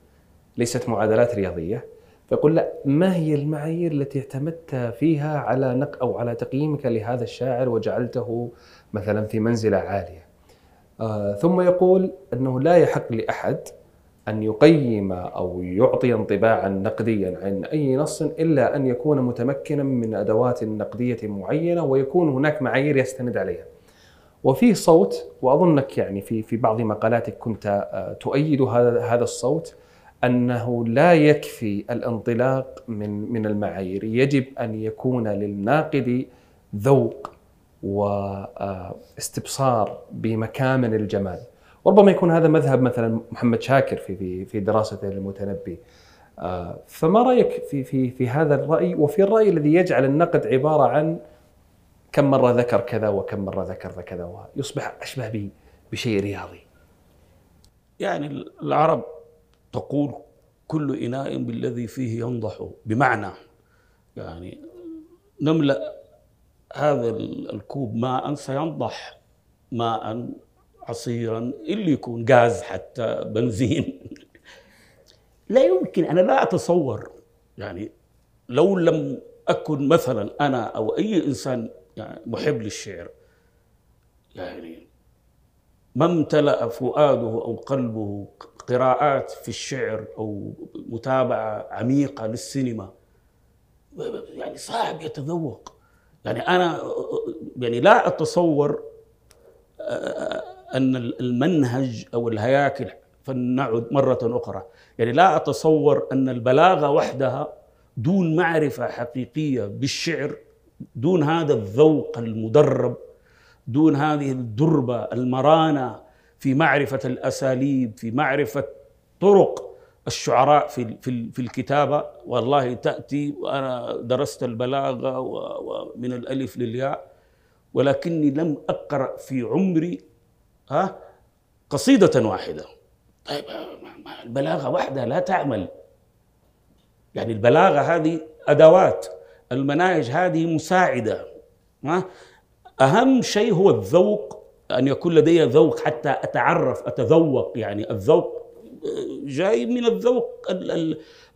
ليست معادلات رياضية فيقول لا ما هي المعايير التي اعتمدت فيها على نق أو على تقييمك لهذا الشاعر وجعلته مثلا في منزلة عالية آه ثم يقول إنه لا يحق لأحد أن يقيم أو يعطي انطباعا نقديا عن أي نص إلا أن يكون متمكنا من أدوات نقدية معينة ويكون هناك معايير يستند عليها. وفي صوت وأظنك يعني في في بعض مقالاتك كنت آه، تؤيد هذا هذا الصوت أنه لا يكفي الانطلاق من من المعايير، يجب أن يكون للناقد ذوق واستبصار بمكامن الجمال. وربما يكون هذا مذهب مثلا محمد شاكر في في في دراسته للمتنبي آه، فما رأيك في في في هذا الرأي؟ وفي الرأي الذي يجعل النقد عبارة عن كم مرة ذكر كذا وكم مرة ذكر كذا ويصبح أشبه بشيء رياضي. يعني العرب تقول كل إناء بالذي فيه ينضح. بمعنى يعني نملأ هذا الكوب ماء سينضح ماء عصيرا اللي يكون غاز حتى بنزين. لا يمكن أنا لا أتصور. يعني لو لم أكن مثلا أنا أو أي إنسان يعني محب للشعر يعني ما امتلأ فؤاده أو قلبه قراءات في الشعر أو متابعة عميقة للسينما. يعني صعب يتذوق. يعني أنا يعني لا أتصور أن المنهج أو الهياكل فلنعد مرة أخرى. يعني لا أتصور أن البلاغة وحدها دون معرفة حقيقية بالشعر دون هذا الذوق المدرب دون هذه الدربة المرانة في معرفة الأساليب في معرفة طرق الشعراء في في الكتابة. والله تأتي وأنا درست البلاغة ومن الألف للياء ولكني لم أقرأ في عمري ها قصيدة واحدة. طيب البلاغة وحدها لا تعمل. يعني البلاغة هذه أدوات المناهج هذه مساعدة ها. أهم شيء هو الذوق أن يكون لدي ذوق حتى أتعرف أتذوق يعني الذوق جاي من الذوق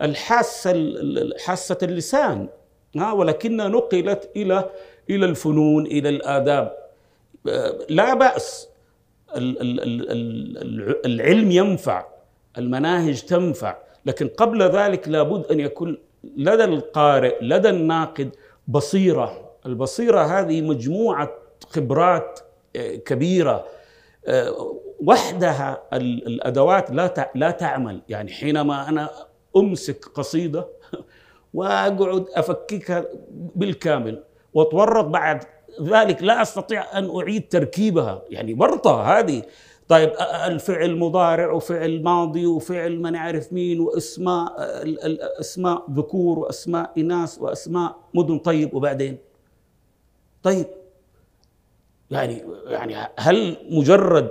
الحاسة حاسة اللسان. ها ولكنها نقلت إلى إلى الفنون إلى الآداب. لا بأس. العلم ينفع المناهج تنفع لكن قبل ذلك لابد أن يكون لدى القارئ لدى الناقد بصيرة. البصيرة هذه مجموعة خبرات آه، كبيرة. آه، وحدها الأدوات لا لا تعمل. يعني حينما أنا أمسك قصيدة وأقعد أفككها بالكامل وأتورط بعد ذلك لا أستطيع أن أعيد تركيبها. يعني ورطه هذه. طيب الفعل مضارع وفعل ماضي وفعل ما نعرف مين واسماء أسماء ذكور وأسماء إناث وأسماء مدن. طيب وبعدين؟ طيب يعني يعني هل مجرد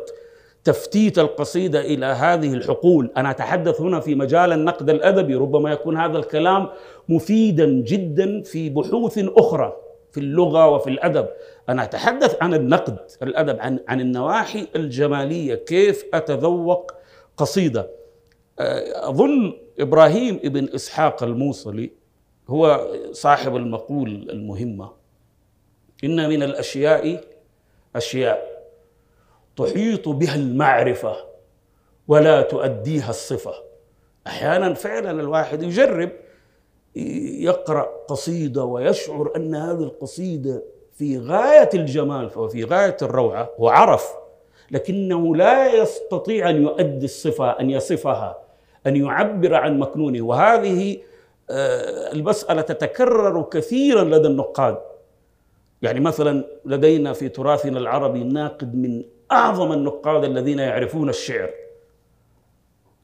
تفتيت القصيدة إلى هذه الحقول أنا أتحدث هنا في مجال النقد الأدبي ربما يكون هذا الكلام مفيدا جدا في بحوث أخرى في اللغة وفي الأدب. أنا أتحدث عن النقد الأدب عن, عن النواحي الجمالية كيف أتذوق قصيدة. آه، أظن إبراهيم ابن إسحاق الموصلي هو صاحب المقول المهمة. إن من الأشياء أشياء تحيط بها المعرفة ولا تؤديها الصفة. أحيانا فعلا الواحد يجرب يقرأ قصيدة ويشعر أن هذه القصيدة في غاية الجمال وفي غاية الروعة وعرف لكنه لا يستطيع أن يؤدي الصفة أن يصفها أن يعبر عن مكنونه. وهذه آه، المسألة تتكرر كثيرا لدى النقاد. يعني مثلا لدينا في تراثنا العربي ناقد من أعظم النقاد الذين يعرفون الشعر.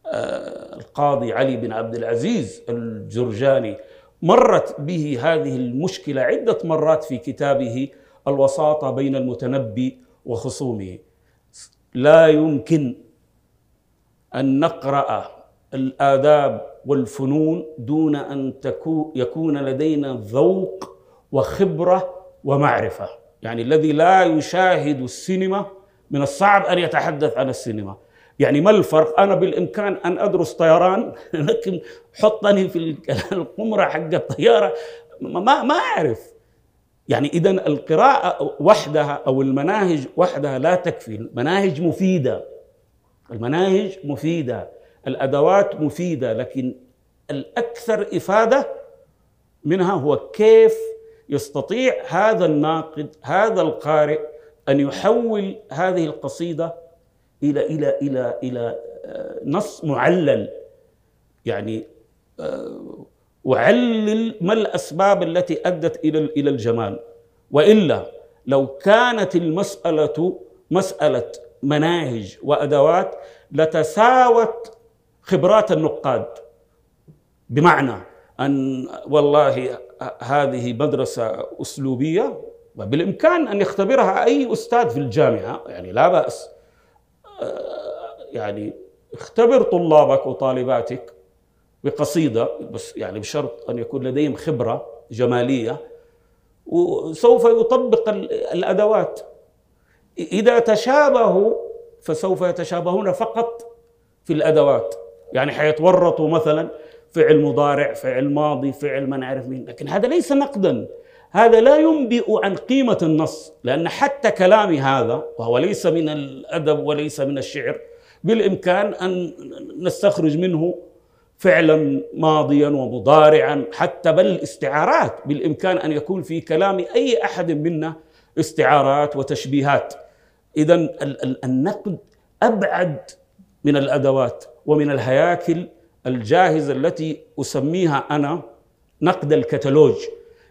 آه، القاضي علي بن عبد العزيز الجرجاني مرت به هذه المشكلة عدة مرات في كتابه الوساطة بين المتنبي وخصومه. لا يمكن أن نقرأ الآداب والفنون دون أن يكون لدينا ذوق وخبرة ومعرفة. يعني الذي لا يشاهد السينما من الصعب أن يتحدث عن السينما. يعني ما الفرق؟ أنا بالإمكان أن أدرس طيران لكن حطني في القمرة حق الطيارة ما ما أعرف. يعني إذا القراءة وحدها أو المناهج وحدها لا تكفي. المناهج مفيدة. المناهج مفيدة. الأدوات مفيدة لكن الأكثر إفادة منها هو كيف يستطيع هذا الناقد هذا القارئ أن يحول هذه القصيدة إلى إلى إلى إلى آه، نص معلل. يعني آه، أعلل ما الأسباب التي أدت إلى إلى الجمال. وإلا لو كانت المسألة مسألة مناهج وأدوات لتساوت خبرات النقاد. بمعنى أن والله هذه مدرسة أسلوبية وبالإمكان أن يختبرها أي أستاذ في الجامعة يعني لا بأس. يعني اختبر طلابك وطالباتك بقصيدة بس يعني بشرط أن يكون لديهم خبرة جمالية وسوف يطبق الأدوات. إذا تشابهوا فسوف يتشابهون فقط في الأدوات. يعني حيتورطوا مثلا فعل مضارع فعل ماضي فعل ما نعرف مين. لكن هذا ليس نقدا. هذا لا ينبئ عن قيمة النص لأن حتى كلامي هذا وهو ليس من الأدب وليس من الشعر بالإمكان أن نستخرج منه فعلا ماضيا ومضارعا حتى بل استعارات. بالإمكان أن يكون في كلام أي أحد منا استعارات وتشبيهات. اذا النقد أبعد من الأدوات ومن الهياكل الجاهزة التي أسميها أنا نقد الكتالوج.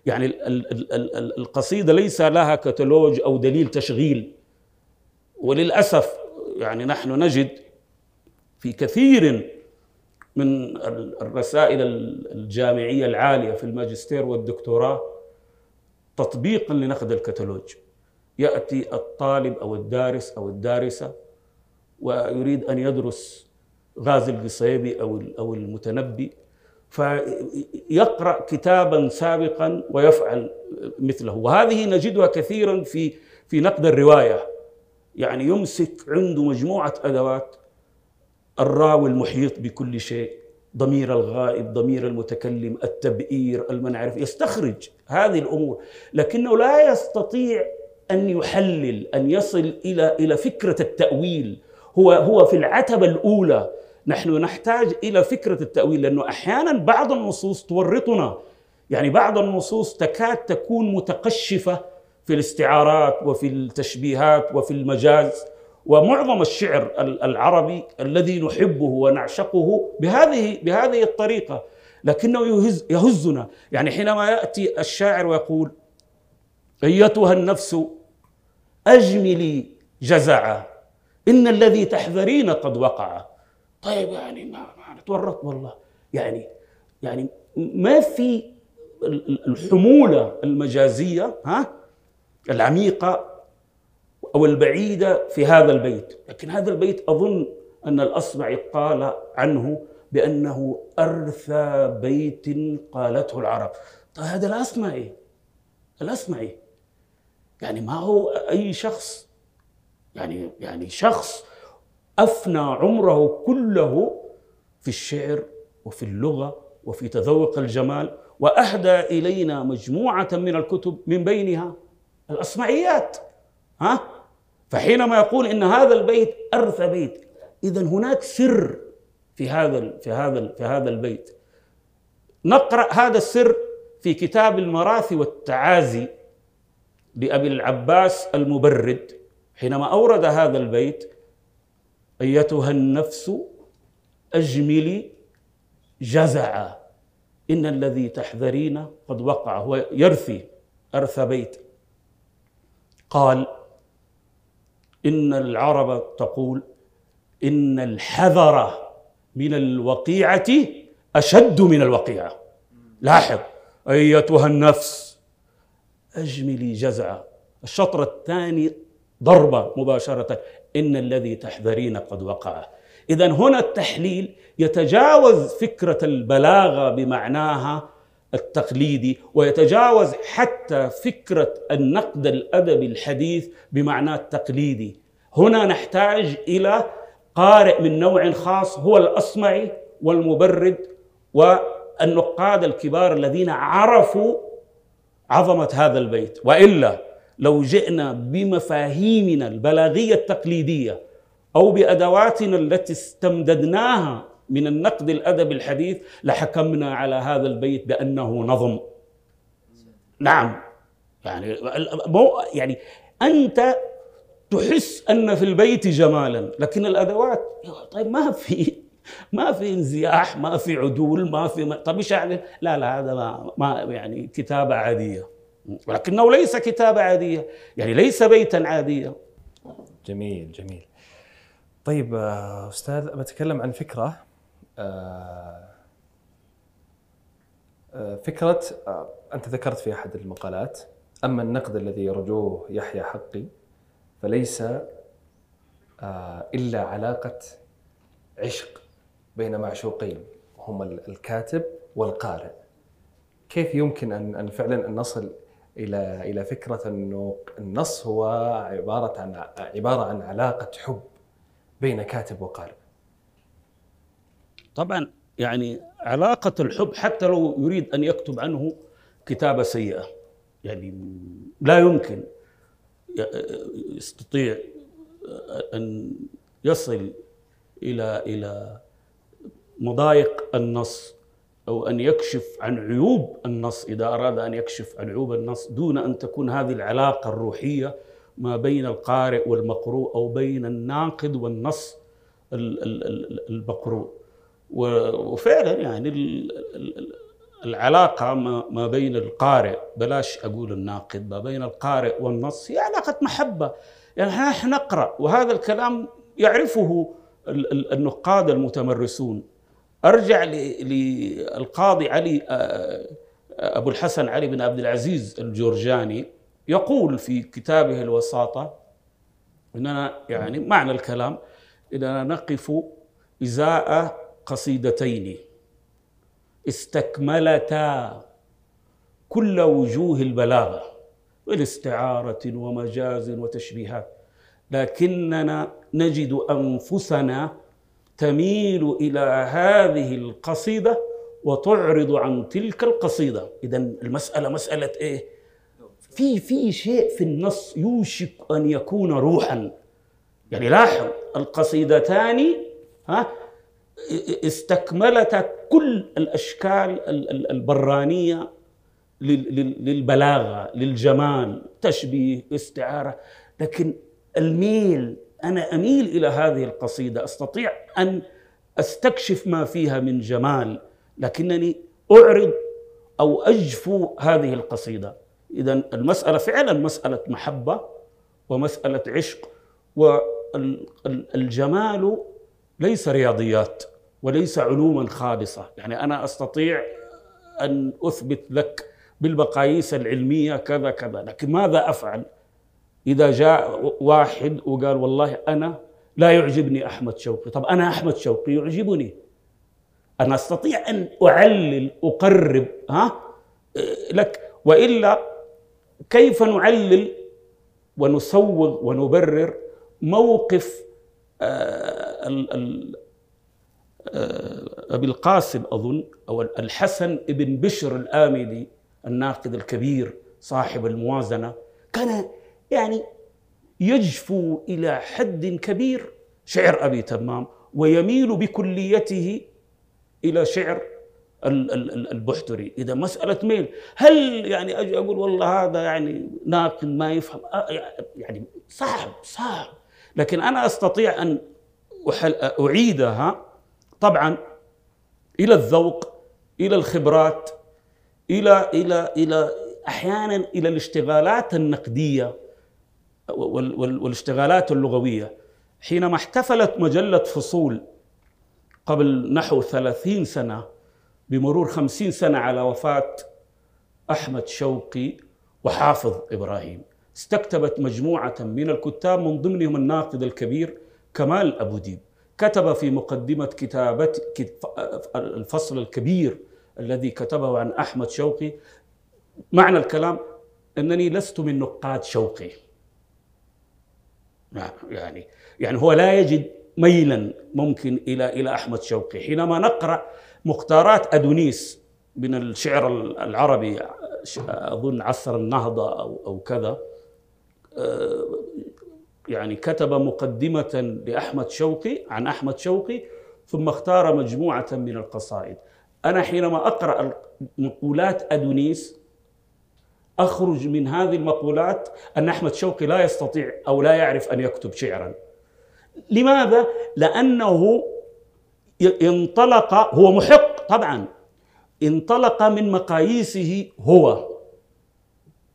يعني القصيدة ليس لها كتالوج أو دليل تشغيل. وللأسف يعني نحن نجد في كثير من الرسائل الجامعية العالية في الماجستير والدكتوراه تطبيقا لنقد الكتالوج. يأتي الطالب أو الدارس أو الدارسة ويريد أن يدرس غازي القصيبي أو أو المتنبي فيقرأ كتابا سابقا ويفعل مثله. وهذه نجدها كثيرا في في نقد الرواية. يعني يمسك عنده مجموعة أدوات الراوي المحيط بكل شيء ضمير الغائب ضمير المتكلم التبئير المنعرف يستخرج هذه الأمور. لكنه لا يستطيع أن يحلل أن يصل إلى إلى فكرة التأويل. هو هو في العتبة الأولى نحن نحتاج إلى فكرة التأويل لأنه أحيانا بعض النصوص تورطنا. يعني بعض النصوص تكاد تكون متقشفة في الاستعارات وفي التشبيهات وفي المجاز. ومعظم الشعر العربي الذي نحبه ونعشقه بهذه بهذه الطريقة لكنه يهز يهزنا. يعني حينما يأتي الشاعر ويقول أيتها النفس أجملي جزعا إن الذي تحذرين قد وقع طيب يعني ما, ما والله. يعني يعني ما في الحمولة المجازية ها العميقة أو البعيدة في هذا البيت. لكن هذا البيت أظن أن الاصمعي قال عنه بأنه أرثى بيت قالته العرب. طيب هذا الاصمعي الاصمعي يعني ما هو أي شخص يعني يعني شخص أفنى عمره كله في الشعر وفي اللغة وفي تذوق الجمال وأهدى إلينا مجموعة من الكتب من بينها الاصمعيات ها؟ فحينما يقول إن هذا البيت ارثى بيت اذا هناك سر في هذا في هذا في هذا البيت. نقرأ هذا السر في كتاب المراثي والتعازي لأبي العباس المبرد. حينما أورد هذا البيت أيتها النفس اجملي جزعا. إن الذي تحذرين قد وقع هو يرثي أرث بيت. قال إن العرب تقول إن الحذر من الوقيعة أشد من الوقيعة. لاحظ أيتها النفس اجملي جزعا. الشطر الثاني ضربة مباشرة. إن الذي تحذرين قد وقع. اذا هنا التحليل يتجاوز فكرة البلاغة بمعناها التقليدي ويتجاوز حتى فكرة النقد الادبي الحديث بمعناه التقليدي. هنا نحتاج إلى قارئ من نوع خاص هو الأصمعي والمبرد والنقاد الكبار الذين عرفوا عظمة هذا البيت. وإلا لو جئنا بمفاهيمنا البلاغية التقليدية أو بأدواتنا التي استمددناها من النقد الادبي الحديث لحكمنا على هذا البيت بأنه نظم. نعم. يعني مو يعني أنت تحس أن في البيت جمالا لكن الأدوات طيب ما في ما في انزياح ما في عدول ما في طيب إيش يعني؟ لا لا هذا ما, ما يعني كتابة عادية. ولكنه ليس كتابه عادية. يعني ليس بيتا عاديا جميل جميل. طيب أستاذ بتكلم عن فكرة آه، آه، فكرة آه، أنت ذكرت في أحد المقالات أما النقد الذي يرجوه يحيى حقي فليس إلا علاقة عشق بين معشوقين هما الكاتب والقارئ. كيف يمكن أن فعلا أن نصل إلى إلى فكرة أنه النص هو عبارة عن عبارة عن علاقة حب بين كاتب وقارئ. طبعا يعني علاقة الحب حتى لو يريد أن يكتب عنه كتابة سيئة يعني لا يمكن يستطيع أن يصل إلى إلى مضايق النص أو أن يكشف عن عيوب النص إذا أراد أن يكشف عن عيوب النص دون أن تكون هذه العلاقة الروحية ما بين القارئ والمقروء أو بين الناقد والنص المقروء. وفعلا يعني العلاقة ما بين القارئ بلاش أقول الناقد ما بين القارئ والنص هي علاقة محبة. يعني نحن نقرأ وهذا الكلام يعرفه النقاد المتمرسون. أرجع للقاضي علي أبو الحسن علي بن عبد العزيز الجورجاني يقول في كتابه الوساطة إننا يعني معنى الكلام إننا نقف إزاء قصيدتين. استكملتا كل وجوه البلاغة والاستعاره ومجاز وتشبيهات. لكننا نجد أنفسنا تميل إلى هذه القصيدة وتعرض عن تلك القصيدة. اذا المسألة مسألة إيه؟ في في شيء في النص يوشك أن يكون روحا. يعني لاحظ القصيدتان ها استكملت كل الأشكال البرانية للبلاغة للجمال تشبيه استعارة. لكن الميل أنا أميل إلى هذه القصيدة. أستطيع أن أستكشف ما فيها من جمال لكنني أعرض أو أجفو هذه القصيدة. اذا المسألة فعلا مسألة محبة ومسألة عشق والجمال ليس رياضيات وليس علوما خالصة. يعني أنا أستطيع أن أثبت لك بالمقاييس العلمية كذا كذا لكن ماذا أفعل؟ إذا جاء واحد وقال والله أنا لا يعجبني أحمد شوقي. طب أنا أحمد شوقي يعجبني. أنا أستطيع أن أعلل أقرب ها؟ لك. وإلا كيف نعلل ونسوغ ونبرر موقف آه، آه، أبي القاسم أظن أو الحسن ابن بشر الآمدي الناقد الكبير صاحب الموازنة كان يعني يجفو إلى حد كبير شعر أبي تمام ويميل بكليته إلى شعر البحتري. إذا مسألة ميل هل يعني أجي أقول والله هذا يعني ناقد ما يفهم؟ آه، يعني صعب صعب. لكن أنا أستطيع أن أعيدها طبعا إلى الذوق إلى الخبرات إلى إلى إلى أحيانا إلى الاشتغالات النقدية. والاشتغالات اللغوية. حينما احتفلت مجلة فصول قبل نحو ثلاثين سنة بمرور خمسين سنة على وفاة أحمد شوقي وحافظ إبراهيم استكتبت مجموعة من الكتاب من ضمنهم الناقد الكبير كمال أبو ديب. كتب في مقدمة كتابة الفصل الكبير الذي كتبه عن أحمد شوقي. معنى الكلام أنني لست من نقاد شوقي. يعني يعني هو لا يجد ميلا ممكن إلى إلى أحمد شوقي. حينما نقرأ مختارات أدونيس من الشعر العربي أظن عصر النهضة أو أو كذا يعني كتب مقدمة لأحمد شوقي عن أحمد شوقي ثم اختار مجموعة من القصائد. أنا حينما أقرأ مقولات أدونيس أخرج من هذه المقولات أن أحمد شوقي لا يستطيع أو لا يعرف أن يكتب شعرا. لماذا؟ لأنه انطلق هو محق طبعا. انطلق من مقاييسه هو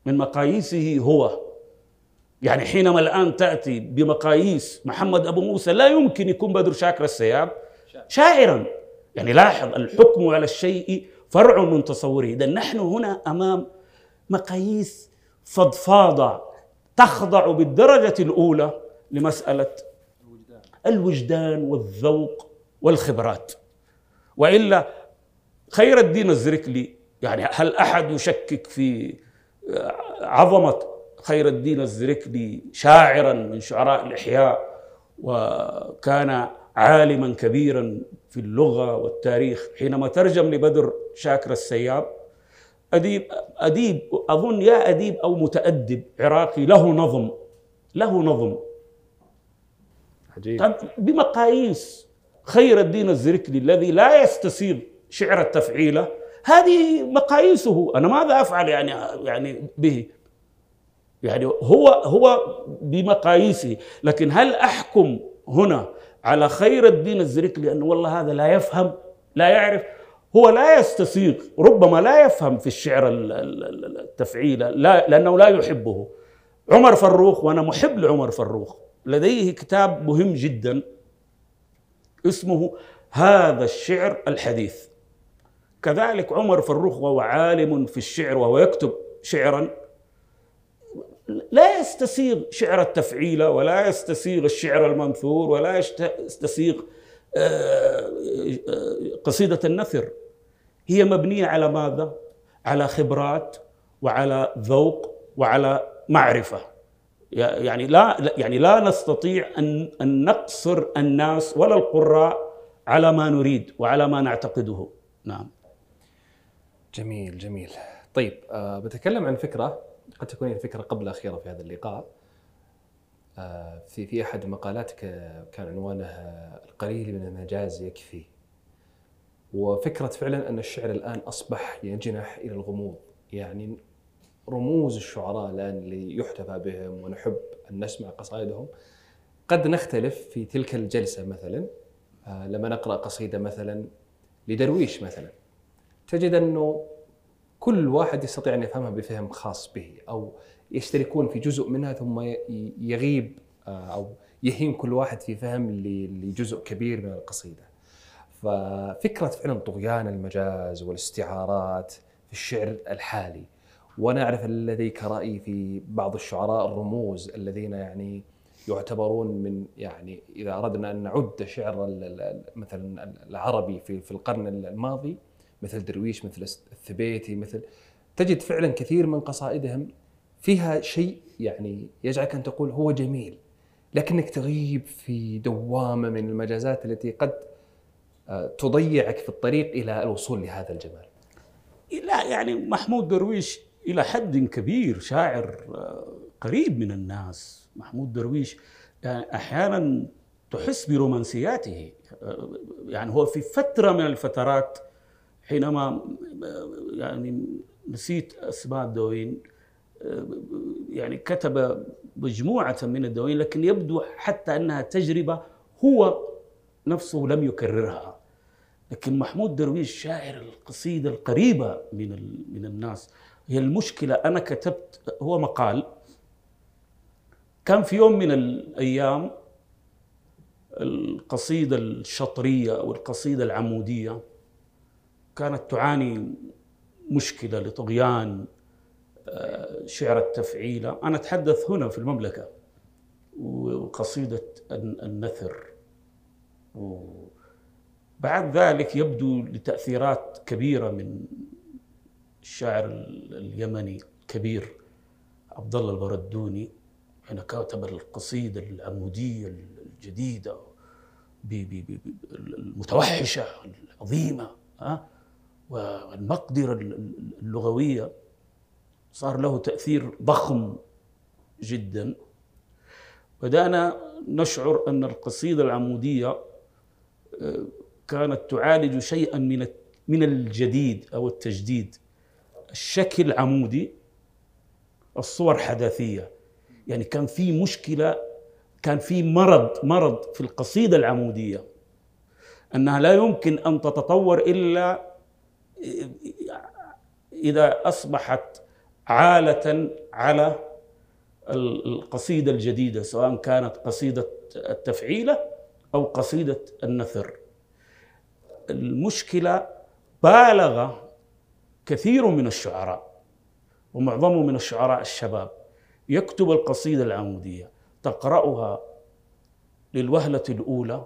من مقاييسه هو. يعني حينما الآن تأتي بمقاييس محمد أبو موسى لا يمكن يكون بدر شاكر السياب شاعرا. يعني لاحظ الحكم على الشيء فرع من تصوره. إذا نحن هنا أمام مقاييس فضفاضة تخضع بالدرجة الأولى لمسألة الوجدان والذوق والخبرات. وإلا خير الدين الزركلي يعني هل أحد يشكك في عظمة خير الدين الزركلي شاعرا من شعراء الإحياء وكان عالما كبيرا في اللغة والتاريخ حينما ترجم لبدر شاكر السياب؟ أديب أديب أظن يا أديب أو متأدب عراقي له نظم له نظم. عجيب. بمقاييس خير الدين الزركلي الذي لا يستسيغ شعر التفعيله هذه مقاييسه. أنا ماذا أفعل يعني يعني به؟ يعني هو هو بمقاييسه. لكن هل أحكم هنا على خير الدين الزركلي لأنه والله هذا لا يفهم لا يعرف؟ هو لا يستسيغ ربما لا يفهم في الشعر التفعيل لا لأنه لا يحبه. عمر فروخ وأنا محب لعمر فروخ لديه كتاب مهم جدا اسمه هذا الشعر الحديث. كذلك عمر فروخ وهو عالم في الشعر وهو يكتب شعرا لا يستسيغ شعر التفعيله ولا يستسيغ الشعر المنثور ولا يستسيغ آه، آه، قصيدة النثر. هي مبنية على ماذا؟ على خبرات وعلى ذوق وعلى معرفة. يعني لا يعني لا نستطيع أن أن نقصر الناس ولا القراء على ما نريد وعلى ما نعتقده. نعم. جميل جميل. طيب أه بتكلم عن فكرة قد تكون هي الفكرة قبل الاخيره في هذا اللقاء. في في أحد مقالاتك كان عنوانه القليل من المجاز يكفي. وفكرة فعلا أن الشعر الآن أصبح ينجنح إلى الغموض. يعني رموز الشعراء الآن اللي يحتفى بهم ونحب أن نسمع قصائدهم قد نختلف في تلك الجلسة مثلا. آه، لما نقرأ قصيدة مثلا لدرويش مثلا تجد أنه كل واحد يستطيع أن يفهمها بفهم خاص به أو يشتركون في جزء منها ثم يغيب آه، أو يهيم كل واحد في فهم لجزء كبير من القصيدة. ففكرة فعلا طغيان المجاز والاستعارات في الشعر الحالي وأنا أعرف لديك رأي في بعض الشعراء الرموز الذين يعني يعتبرون من يعني إذا أردنا أن نعد شعر مثلا العربي في في القرن الماضي مثل درويش مثل الثبيتي مثل تجد فعلا كثير من قصائدهم فيها شيء يعني يجعلك أن تقول هو جميل لكنك تغيب في دوامة من المجازات التي قد آه، تضيعك في الطريق إلى الوصول لهذا الجمال. لا يعني محمود درويش إلى حد كبير شاعر آه، قريب من الناس، محمود درويش يعني أحيانا تحس برومانسياته يعني هو في فترة من الفترات حينما يعني نسيت اسماء الدواوين يعني كتب مجموعة من الدواوين لكن يبدو حتى أنها تجربة هو نفسه لم يكررها. لكن محمود درويش شاعر القصيدة القريبة من من الناس. هي المشكلة أنا كتبت هو مقال. كان في يوم من الأيام القصيدة الشطرية أو القصيده العمودية كانت تعاني مشكلة لطغيان شعر التفعيله أنا أتحدث هنا في المملكة وقصيدة النثر. بعد ذلك يبدو لتأثيرات كبيرة من الشاعر اليمني الكبير عبد الله البردوني حين كتب القصيدة العمودية الجديدة المتوحشة العظيمة ها والمقدرة اللغوية. صار له تأثير ضخم جدا. بدأنا نشعر أن القصيدة العمودية آه، كانت تعالج شيئا من من الجديد أو التجديد. الشكل عمودي الصور حداثية يعني كان في مشكلة كان في مرض مرض في القصيدة العمودية. أنها لا يمكن أن تتطور إلا إذا أصبحت عالة على القصيدة الجديدة سواء كانت قصيدة التفعيلة أو قصيدة النثر. المشكلة بالغ كثير من الشعراء ومعظمهم من الشعراء الشباب يكتب القصيدة العمودية تقرأها للوهلة الأولى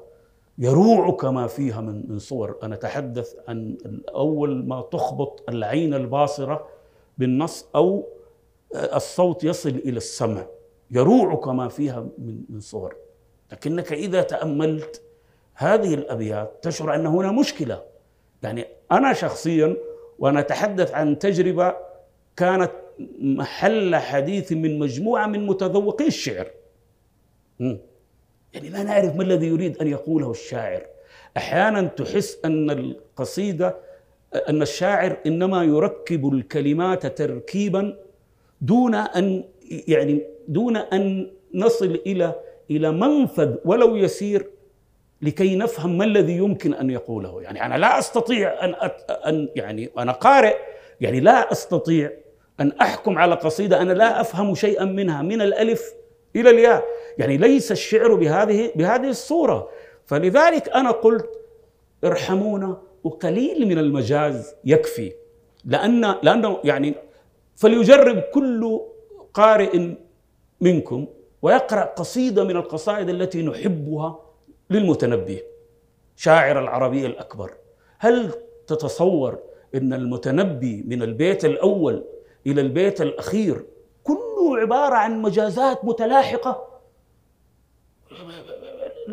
يروعك ما فيها من من صور. أنا أتحدث عن اول ما تخبط العين الباصرة بالنص أو الصوت يصل إلى السمع يروعك ما فيها من صور. لكنك إذا تأملت هذه الأبيات تشعر أن هنا مشكلة. يعني أنا شخصيا وأنا أتحدث عن تجربة كانت محل حديث من مجموعة من متذوقي الشعر. يعني لا نعرف ما الذي يريد أن يقوله الشاعر. أحيانا تحس أن القصيدة أن الشاعر إنما يركب الكلمات تركيبا دون أن يعني دون أن نصل إلى إلى منفذ ولو يسير لكي نفهم ما الذي يمكن أن يقوله. يعني أنا لا أستطيع أن أت أن يعني أنا قارئ يعني لا أستطيع أن أحكم على قصيدة أنا لا أفهم شيئا منها من الألف إلى الياء. يعني ليس الشعر بهذه بهذه الصورة. فلذلك أنا قلت ارحمونا وقليل من المجاز يكفي. لأن لأنه يعني فليجرب كل قارئ منكم ويقرأ قصيدة من القصائد التي نحبها للمتنبي شاعر العربيه الأكبر. هل تتصور إن المتنبي من البيت الأول إلى البيت الأخير كله عبارة عن مجازات متلاحقة؟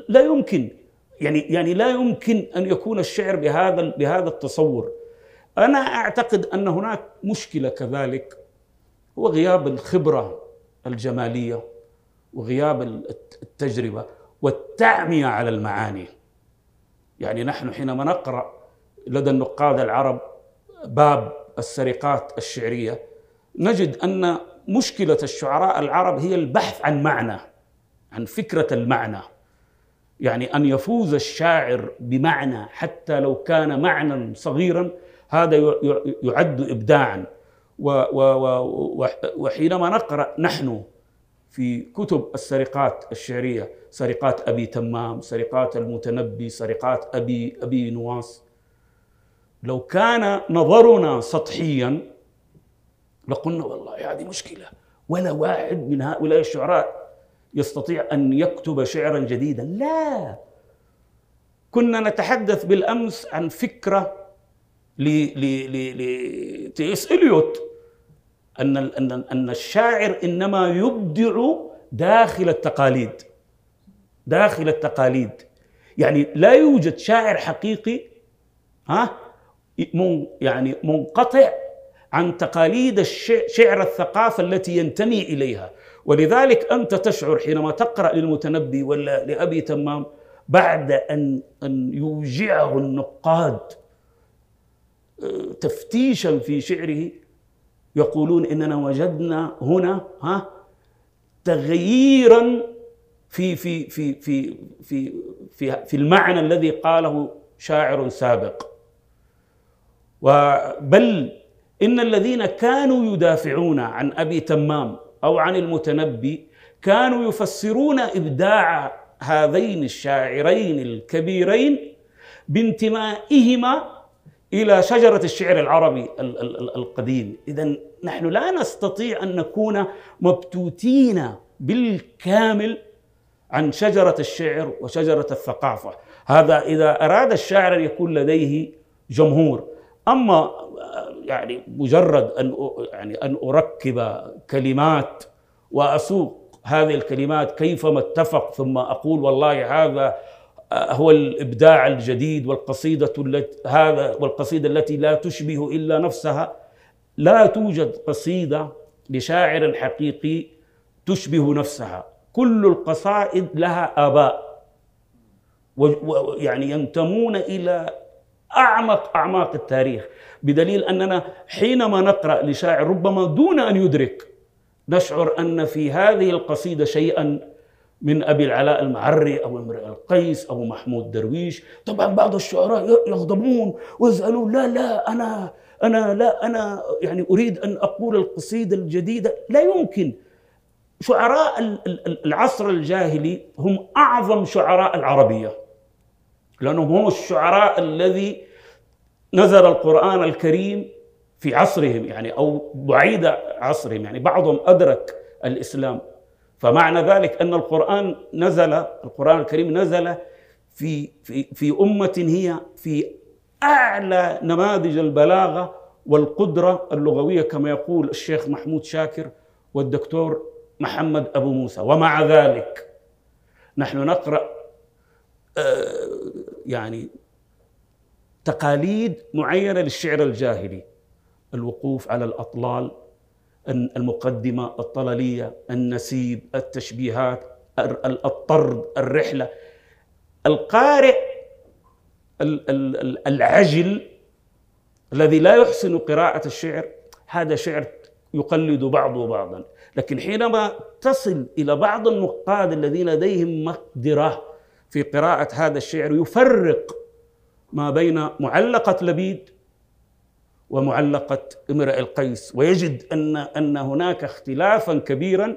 لا يمكن. يعني يعني لا يمكن أن يكون الشعر بهذا بهذا التصور. أنا أعتقد أن هناك مشكلة كذلك هو غياب الخبرة الجمالية وغياب التجربة والتعمية على المعاني. يعني نحن حينما نقرأ لدى النقاد العرب باب السرقات الشعرية نجد أن مشكلة الشعراء العرب هي البحث عن معنى عن فكرة المعنى. يعني أن يفوز الشاعر بمعنى حتى لو كان معنى صغيرا هذا يعد ابداعا. وحينما نقرأ نحن في كتب السرقات الشعرية سرقات أبي تمام سرقات المتنبي سرقات أبي أبي نواس لو كان نظرنا سطحيا لقلنا والله هذه مشكلة ولا واحد من هؤلاء الشعراء يستطيع أن يكتب شعرا جديدا. لا! كنا نتحدث بالأمس عن فكرة لتيس إليوت أن أن أن الشاعر إنما يبدع داخل التقاليد. داخل التقاليد. يعني لا يوجد شاعر حقيقي ها يعني منقطع عن تقاليد الشعر الثقافة التي ينتمي إليها. ولذلك أنت تشعر حينما تقرأ للمتنبي ولا لأبي تمام بعد أن أن يوجعه النقاد تفتيشا في شعره يقولون إننا وجدنا هنا ها تغييرا في في في في في في, في المعنى الذي قاله شاعر سابق. وبل إن الذين كانوا يدافعون عن أبي تمام أو عن المتنبي كانوا يفسرون إبداع هذين الشاعرين الكبيرين بانتمائهما إلى شجرة الشعر العربي القديم. اذا نحن لا نستطيع أن نكون مبتوتين بالكامل عن شجرة الشعر وشجرة الثقافة. هذا إذا أراد الشاعر أن يكون لديه جمهور. أما يعني مجرد أن يعني أن أركب كلمات وأسوق هذه الكلمات كيفما اتفق ثم أقول والله هذا هو الإبداع الجديد والقصيدة التي هذا والقصيدة التي لا تشبه إلا نفسها. لا توجد قصيدة لشاعر حقيقي تشبه نفسها. كل القصائد لها آباء ويعني ينتمون إلى أعمق أعماق التاريخ بدليل أننا حينما نقرأ لشاعر ربما دون أن يدرك نشعر أن في هذه القصيدة شيئا من أبي العلاء المعري أو امرئ القيس أو محمود درويش. طبعا بعض الشعراء يغضبون ويسالون لا لا أنا أنا لا أنا يعني أريد أن أقول القصيدة الجديدة. لا يمكن. شعراء العصر الجاهلي هم أعظم شعراء العربية. لانهم هم الشعراء الذي نزل القرآن الكريم في عصرهم يعني أو بعيد عصرهم يعني بعضهم أدرك الإسلام. فمعنى ذلك أن القرآن نزل القرآن الكريم نزل في في في أمة هي في أعلى نماذج البلاغة والقدرة اللغوية كما يقول الشيخ محمود شاكر والدكتور محمد أبو موسى. ومع ذلك نحن نقرأ آه، يعني تقاليد معينة للشعر الجاهلي. الوقوف على الأطلال المقدمة الطللية النسيب التشبيهات الطرد الرحلة. القارئ العجل الذي لا يحسن قراءة الشعر هذا شعر يقلد بعضه بعضا. لكن حينما تصل إلى بعض النقاد الذين لديهم مقدرة في قراءة هذا الشعر يفرق ما بين معلقة لبيد ومعلقة امرئ القيس ويجد أن أن هناك اختلافا كبيرا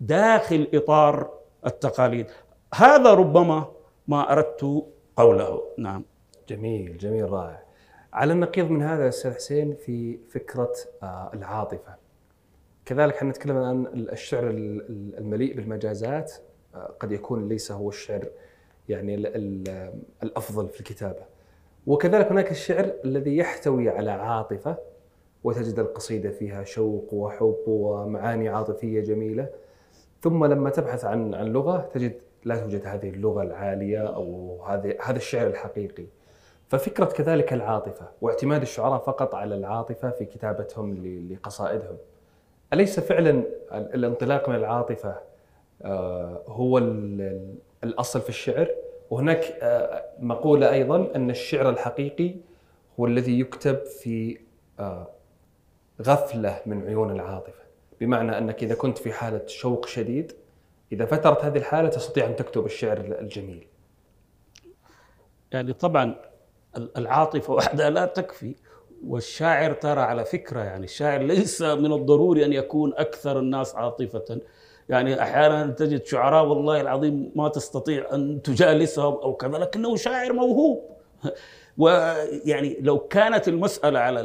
داخل إطار التقاليد. هذا ربما ما أردت قوله. نعم. جميل جميل رائع. على النقيض من هذا أستاذ حسين في فكرة آه، العاطفة. كذلك إحنا نتكلم عن الشعر المليء بالمجازات آه، قد يكون ليس هو الشعر يعني الأفضل في الكتابة وكذلك هناك الشعر الذي يحتوي على عاطفة وتجد القصيدة فيها شوق وحب ومعاني عاطفية جميلة ثم لما تبحث عن عن لغة تجد لا توجد هذه اللغة العالية أو هذه هذا الشعر الحقيقي. ففكرة كذلك العاطفة واعتماد الشعراء فقط على العاطفة في كتابتهم لقصائدهم. أليس فعلا الانطلاق من العاطفة آه، هو الأصل في الشعر؟ وهناك آه، مقولة أيضا أن الشعر الحقيقي هو الذي يكتب في آه، غفلة من عيون العاطفة، بمعنى أنك إذا كنت في حالة شوق شديد إذا فترت هذه الحالة تستطيع أن تكتب الشعر الجميل. يعني طبعا العاطفة وحدها لا تكفي والشاعر ترى على فكرة يعني الشاعر ليس من الضروري أن يكون أكثر الناس عاطفة يعني أحيانا تجد شعراء والله العظيم ما تستطيع أن تجالسهم أو كذا لكنه شاعر موهوب. ويعني لو كانت المسألة على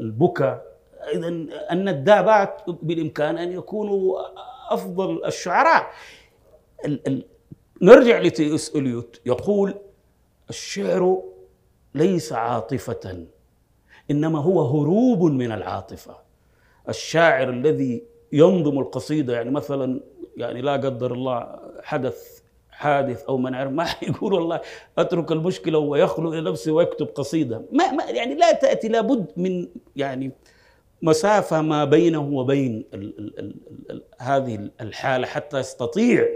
البكا اذا أن الدابات بالإمكان أن يكونوا أفضل الشعراء. نرجع لتي اس إليوت يقول الشعر ليس عاطفة إنما هو هروب من العاطفة. الشاعر الذي ينظم القصيدة. يعني مثلا يعني لا قدر الله حدث حادث أو ما نعرف ما يقول والله أترك المشكلة ويخلو إلى نفسه ويكتب قصيدة. ما, ما يعني لا تأتي لابد من يعني مسافة ما بينه وبين ال ال ال ال هذه الحالة حتى يستطيع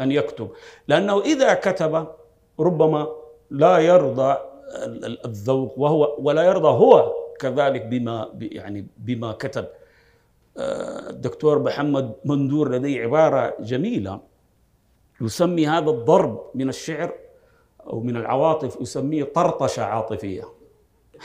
أن يكتب. لأنه إذا كتب ربما لا يرضى الذوق وهو ولا يرضى هو كذلك بما يعني بما كتب. الدكتور محمد مندور لديه عبارة جميلة. يسمي هذا الضرب من الشعر أو من العواطف يسميه طرطشة عاطفية.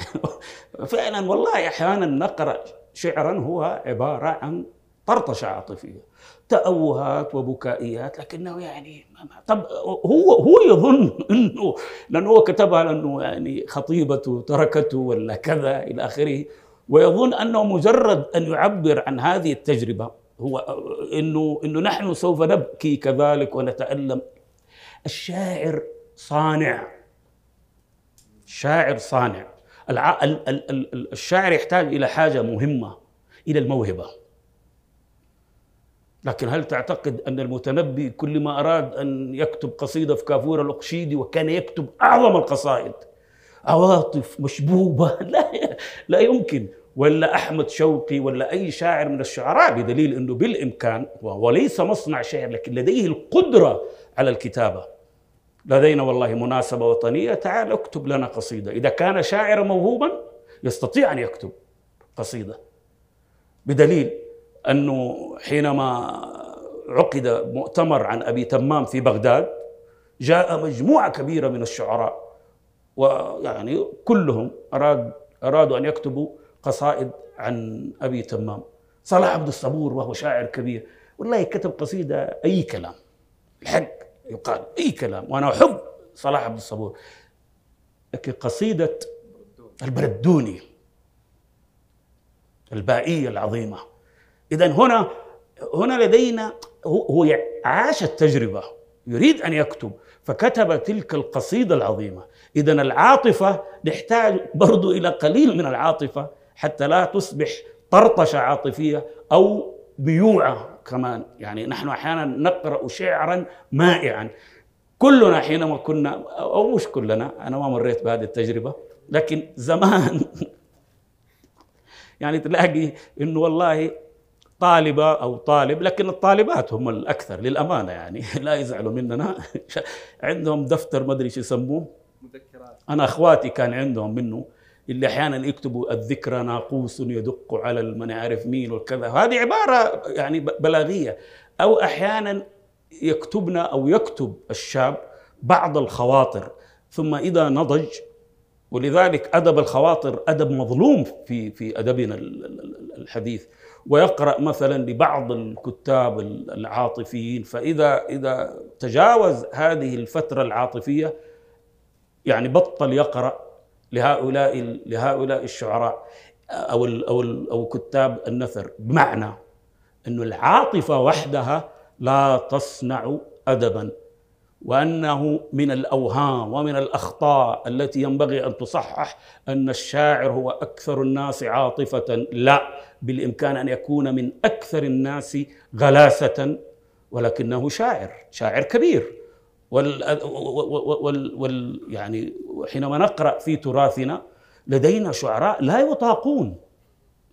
فعلا والله أحيانا نقرأ شعرا هو عبارة عن طرطشة عاطفية. تأوهات وبكائيات لكنه يعني طب هو هو يظن انه لأنه هو كتبها لأنه يعني خطيبته تركته ولا كذا إلى آخره. ويظن أنه مجرد أن يعبر عن هذه التجربة هو إنه إنه نحن سوف نبكي كذلك ونتألم. الشاعر صانع. شاعر صانع. الشاعر يحتاج إلى حاجة مهمة إلى الموهبة. لكن هل تعتقد أن المتنبي كل ما أراد أن يكتب قصيدة في كافور الاقشيدي وكان يكتب أعظم القصائد؟ عواطف مشبوبة. لا لا يمكن. ولا أحمد شوقي ولا أي شاعر من الشعراء بدليل إنه بالإمكان وهو ليس مصنع شعر لكن لديه القدرة على الكتابة. لدينا والله مناسبة وطنية تعال اكتب لنا قصيدة. إذا كان شاعرا موهوبا يستطيع أن يكتب قصيدة. بدليل أنه حينما عقد مؤتمر عن أبي تمام في بغداد جاء مجموعة كبيرة من الشعراء ويعني كلهم اراد أرادوا أن يكتبوا قصائد عن أبي تمام. صلاح عبد الصبور وهو شاعر كبير. والله كتب قصيدة أي كلام الحق يقال أي كلام وأنا أحب صلاح عبد الصبور. لكن قصيدة البردوني البائية العظيمة. اذا هنا هنا لدينا هو عاش التجربة يريد أن يكتب فكتب تلك القصيدة العظيمة. اذا العاطفة نحتاج برضو إلى قليل من العاطفة حتى لا تصبح طرطشة عاطفية أو بيوعه كمان. يعني نحن أحيانا نقرأ شعرا مائعا. كلنا حينما كنا أو مش كلنا أنا ما مريت بهذه التجربة لكن زمان. يعني تلاقي إنه والله طالبة أو طالب لكن الطالبات هم الأكثر للأمانة يعني. لا يزعلوا مننا. عندهم دفتر ما أدري شو يسموه. مذكرات. أنا أخواتي كان عندهم منه اللي أحيانا يكتبوا الذكرى ناقوس يدق على المن عارف مين وكذا هذه عبارة يعني بلاغية. أو أحيانا يكتبنا أو يكتب الشاب بعض الخواطر ثم إذا نضج ولذلك أدب الخواطر أدب مظلوم في في أدبنا ال- ال- الحديث. ويقرأ مثلا لبعض الكتاب العاطفيين فإذا إذا تجاوز هذه الفترة العاطفية يعني بطل يقرأ لهؤلاء لهؤلاء الشعراء أو ال أو كتاب النثر. بمعنى انه العاطفة وحدها لا تصنع ادبا وأنه من الأوهام ومن الأخطاء التي ينبغي أن تصحح أن الشاعر هو أكثر الناس عاطفة. لا بالإمكان أن يكون من أكثر الناس غلاسه ولكنه شاعر شاعر كبير. وال, وال, وال يعني حينما نقرأ في تراثنا لدينا شعراء لا يطاقون.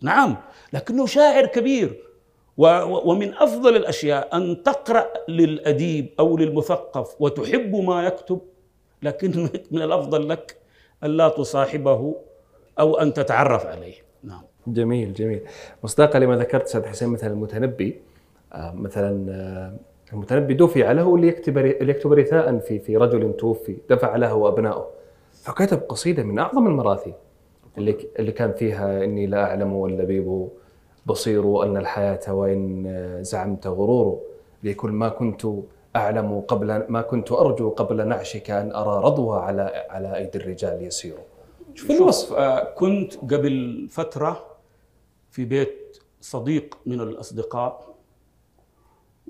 نعم لكنه شاعر كبير. ومن أفضل الأشياء أن تقرأ للأديب أو للمثقف وتحب ما يكتب لكن من الأفضل لك الا تصاحبه أو أن تتعرف عليه. نعم. جميل جميل. مصداقا لما ذكرت أستاذ حسين مثلا المتنبي آه، مثلا آه، المتنبي دفع له ليكتب ليكتب رثاء في في رجل توفي دفع له ابنائه فكتب قصيدة من أعظم المراثي اللي اللي كان فيها إني لا أعلم واللبيب بصير أن الحياة وإن زعمت غرور. لكل ما كنت أعلم قبل ما كنت أرجو قبل نعشك أن أرى رضوى على على أيدي الرجال يسير. شوف الوصف. آه، كنت قبل فترة في بيت صديق من الأصدقاء.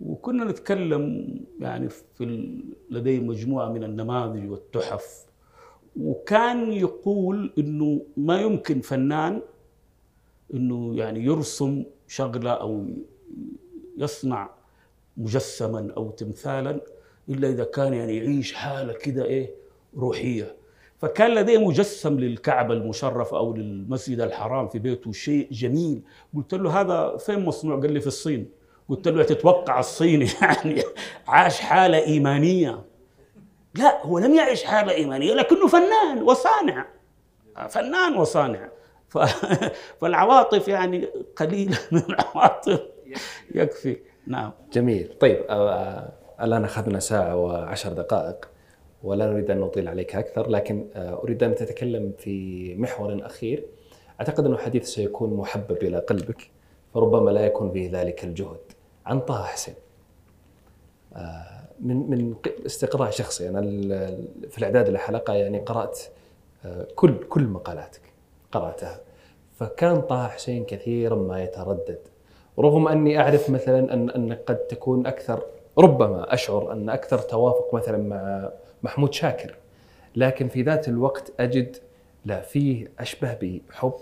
وكنا نتكلم يعني في لديه مجموعة من النماذج والتحف. وكان يقول إنه ما يمكن فنان إنه يعني يرسم شغلة أو يصنع مجسما أو تمثالا إلا إذا كان يعني يعيش حالة كده إيه روحية. فكان لديه مجسم للكعبة المشرفة أو للمسجد الحرام في بيته شيء جميل. قلت له هذا فين مصنوع؟ قال لي في الصين. قلت له تتوقع الصيني يعني عاش حالة إيمانية؟ لا هو لم يعش حالة إيمانية لكنه فنان وصانع. فنان وصانع. ف... فالعواطف يعني قليلة من العواطف. يكفي. نعم. جميل. طيب الآن أخذنا ساعة وعشر دقائق ولا نريد أن نطيل عليك أكثر لكن أريد أن تتكلم في محور أخير. أعتقد أنه حديث سيكون محبب إلى قلبك فربما لا يكون فيه ذلك الجهد. عن طه حسين. آه، من من استقراء شخصي. ال- في الإعداد للحلقة يعني قرأت آه، كل كل مقالاتك قرأتها. فكان طه حسين كثيرا ما يتردد. رغم أني أعرف مثلا ان انك قد تكون أكثر ربما أشعر أن أكثر توافق مثلا مع محمود شاكر. لكن في ذات الوقت أجد لا فيه أشبه بحب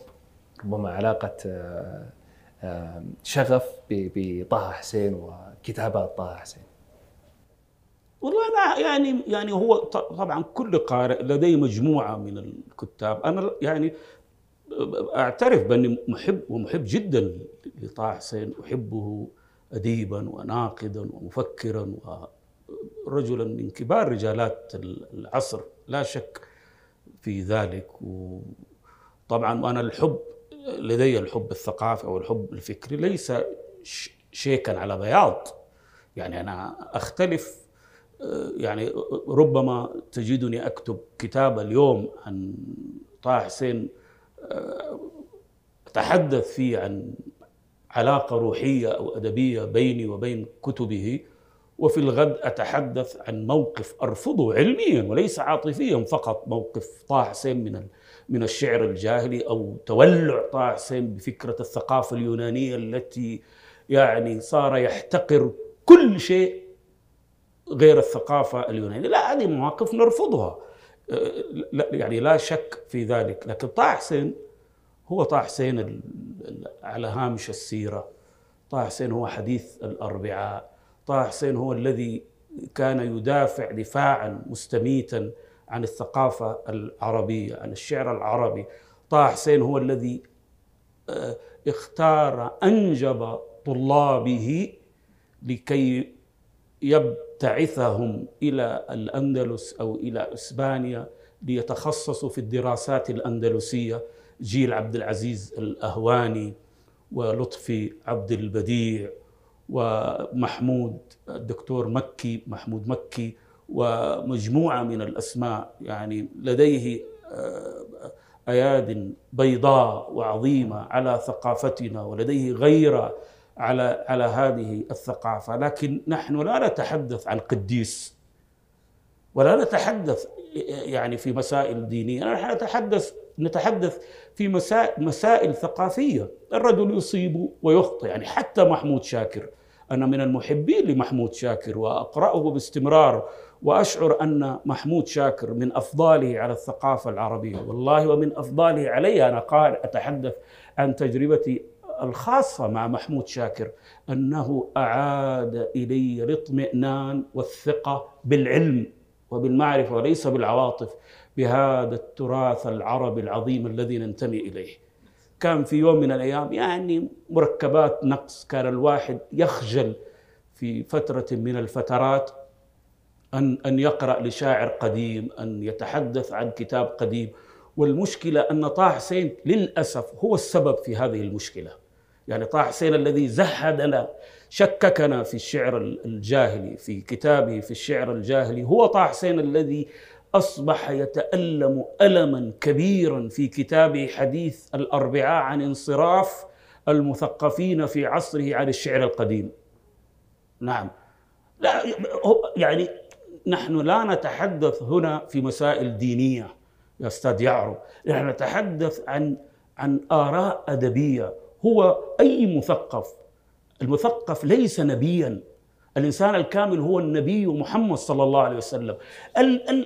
ربما علاقة آه، شغف بطه حسين وكتابات طه حسين. والله أنا يعني يعني هو طبعا كل قارئ لديه مجموعة من الكتاب. أنا يعني أعترف بأني محب ومحب جدا لطه حسين أحبه اديبا وناقدا ومفكرا ورجلا من كبار رجالات العصر لا شك في ذلك. وطبعا أنا الحب لدي الحب الثقافي أو الحب الفكري ليس شيكا على بياض. يعني أنا أختلف آه، يعني ربما تجدني أكتب كتاب اليوم عن طه حسين آه، أتحدث فيه عن علاقة روحية أو أدبية بيني وبين كتبه وفي الغد أتحدث عن موقف أرفضه علميا وليس عاطفيا فقط موقف طه حسين من من الشعر الجاهلي أو تولع طه حسين بفكرة الثقافة اليونانية التي يعني صار يحتقر كل شيء غير الثقافة اليونانية، لا هذه مواقف نرفضها. يعني لا شك في ذلك، لكن طه حسين هو طه حسين على هامش السيرة. طه حسين هو حديث الأربعاء. طه حسين هو الذي كان يدافع دفاعا مستميتا عن الثقافة العربية عن الشعر العربي. طه حسين هو الذي آه، اختار أنجب طلابه لكي يبتعثهم إلى الأندلس أو إلى إسبانيا ليتخصصوا في الدراسات الأندلسية. جيل عبد العزيز الأهواني ولطفي عبد البديع ومحمود الدكتور مكي محمود مكي ومجموعة من الأسماء يعني لديه آه، أياد بيضاء وعظيمة على ثقافتنا ولديه غيرة على على هذه الثقافة. لكن نحن لا نتحدث عن قديس ولا نتحدث يعني في مسائل دينية نحن نتحدث نتحدث في مسائل, مسائل ثقافية. الرجل يصيب ويخطئ يعني حتى محمود شاكر أنا من المحبين لمحمود شاكر وأقرأه باستمرار وأشعر أن محمود شاكر من أفضاله على الثقافة العربية. والله ومن أفضاله علي أنا قال أتحدث عن تجربتي الخاصة مع محمود شاكر أنه أعاد إلي الاطمئنان والثقة بالعلم وبالمعرفة وليس بالعواطف بهذا التراث العربي العظيم الذي ننتمي إليه. كان في يوم من الأيام يعني مركبات نقص كان الواحد يخجل في فترة من الفترات أن أن يقرأ لشاعر قديم أن يتحدث عن كتاب قديم. والمشكلة أن طه حسين للأسف هو السبب في هذه المشكلة. يعني طه حسين الذي زهدنا شككنا في الشعر الجاهلي في كتابه في الشعر الجاهلي. هو طه حسين الذي أصبح يتألم ألما كبيرا في كتابه حديث الأربعاء عن انصراف المثقفين في عصره عن الشعر القديم. نعم. لا يعني نحن لا نتحدث هنا في مسائل دينية يا أستاذ يعرب نحن نتحدث عن عن آراء أدبية. هو أي مثقف؟ المثقف ليس نبيا. الإنسان الكامل هو النبي محمد صلى الله عليه وسلم.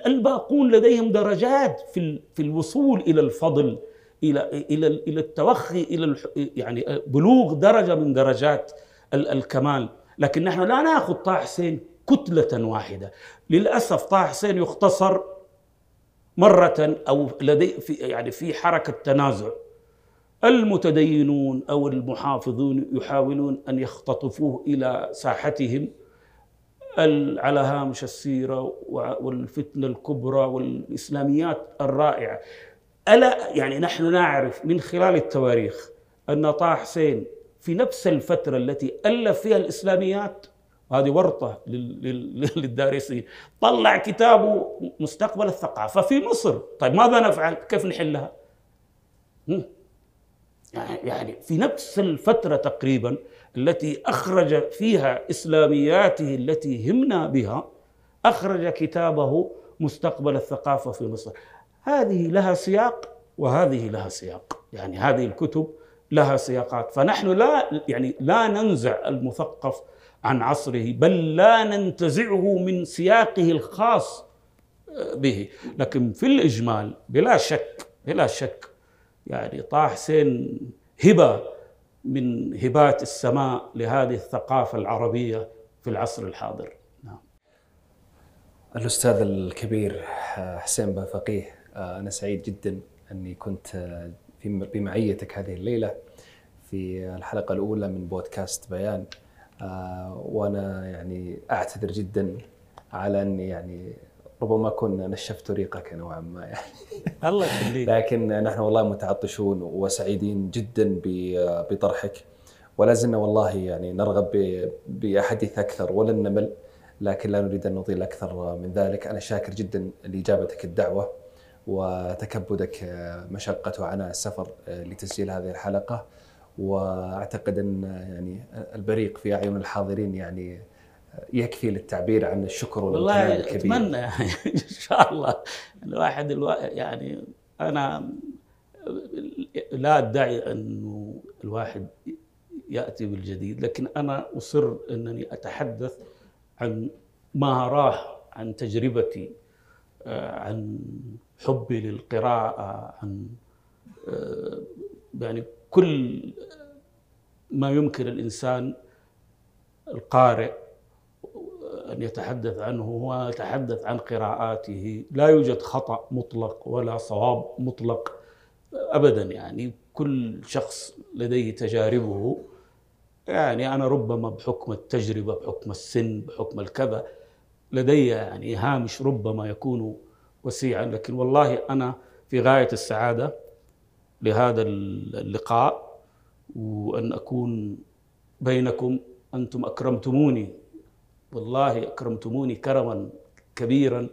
الباقون لديهم درجات في في الوصول إلى الفضل إلى إلى إلى التوخي إلى يعني بلوغ درجة من درجات الكمال. لكن نحن لا ناخذ طه حسين كتلة واحدة. للأسف طه حسين يختصر مرة أو لدي في يعني في حركة تنازع. المتدينون أو المحافظون يحاولون أن يختطفوه إلى ساحتهم. على هامش السيرة والفتنة الكبرى والإسلاميات الرائعة. الا يعني نحن نعرف من خلال التواريخ أن طه حسين في نفس الفترة التي ألف فيها الإسلاميات هذه ورطة للدارسين. طلع كتابه مستقبل الثقافة في مصر. طيب ماذا نفعل؟ كيف نحلها يعني في نفس الفترة تقريبا التي أخرج فيها إسلامياته التي همنا بها أخرج كتابه مستقبل الثقافة في مصر. هذه لها سياق وهذه لها سياق. يعني هذه الكتب لها سياقات. فنحن لا يعني لا ننزع المثقف عن عصره بل لا ننتزعه من سياقه الخاص به. لكن في الإجمال بلا شك بلا شك يعني طه حسين هبة من هبات السماء لهذه الثقافة العربية في العصر الحاضر. نعم. الأستاذ الكبير حسين بفقيه أنا سعيد جدا أني كنت بمعيتك هذه الليلة في الحلقة الأولى من بودكاست بيان. وأنا يعني أعتذر جدا على أني يعني ربما كنا نشفت ريقك نوعا ما يعني. الله يخليك. لكن نحن والله متعطشون وسعيدين جدا بطرحك. ولا زلنا والله يعني نرغب باحاديث أكثر ولن نمل لكن لا نريد أن نطيل أكثر من ذلك. أنا شاكر جدا لإجابتك الدعوة وتكبدك مشقة وعناء السفر لتسجيل هذه الحلقة. وأعتقد أن يعني البريق في أعين الحاضرين يعني يكفي للتعبير عن الشكر والله الكبير. أتمنى يعني إن شاء الله الواحد الوا... يعني أنا لا أدعي أنه الواحد يأتي بالجديد لكن أنا أصر أنني أتحدث عن ما راح عن تجربتي آه، عن حبي للقراءة عن آه، يعني كل ما يمكن الإنسان القارئ أن يتحدث عنه هو يتحدث عن قراءاته. لا يوجد خطأ مطلق ولا صواب مطلق أبدا. يعني كل شخص لديه تجاربه. يعني أنا ربما بحكم التجربة بحكم السن بحكم الكذا لدي يعني هامش ربما يكون وسيعا. لكن والله أنا في غاية السعادة لهذا اللقاء وأن أكون بينكم أنتم أكرمتموني. والله أكرمتموني كرما كبيرا.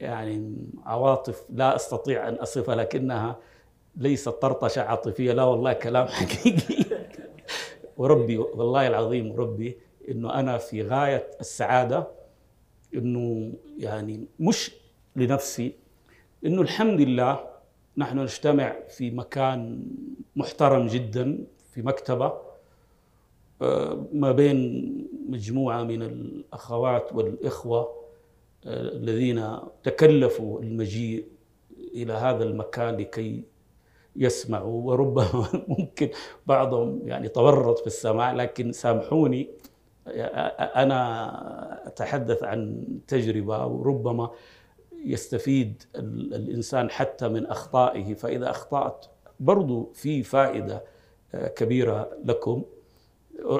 يعني عواطف لا أستطيع أن أصفها لكنها ليست طرطشة عاطفية. لا والله كلام حقيقي. وربي والله العظيم وربي إنه أنا في غاية السعادة إنه يعني مش لنفسي إنه الحمد لله نحن نجتمع في مكان محترم جدا في مكتبة آه، ما بين مجموعة من الأخوات والإخوة آه، الذين تكلفوا المجيء إلى هذا المكان لكي يسمعوا. وربما ممكن بعضهم يعني تورط في السماع لكن سامحوني أنا أتحدث عن تجربة وربما يستفيد الإنسان حتى من أخطائه. فإذا أخطأت برضو في فائدة كبيرة لكم.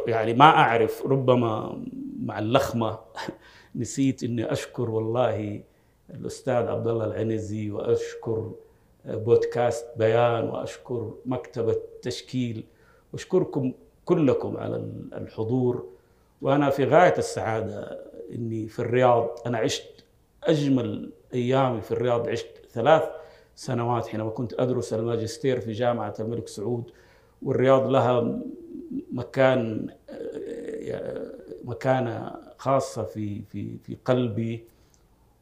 يعني ما أعرف ربما مع اللخمة نسيت إني أشكر والله الأستاذ عبد الله العنزي وأشكر بودكاست بيان وأشكر مكتبة تشكيل. واشكركم كلكم على الحضور. وأنا في غاية السعادة إني في الرياض أنا عشت أجمل أيامي في الرياض عشت ثلاث سنوات حينما كنت أدرس الماجستير في جامعة الملك سعود والرياض لها مكان مكانة خاصة في في في قلبي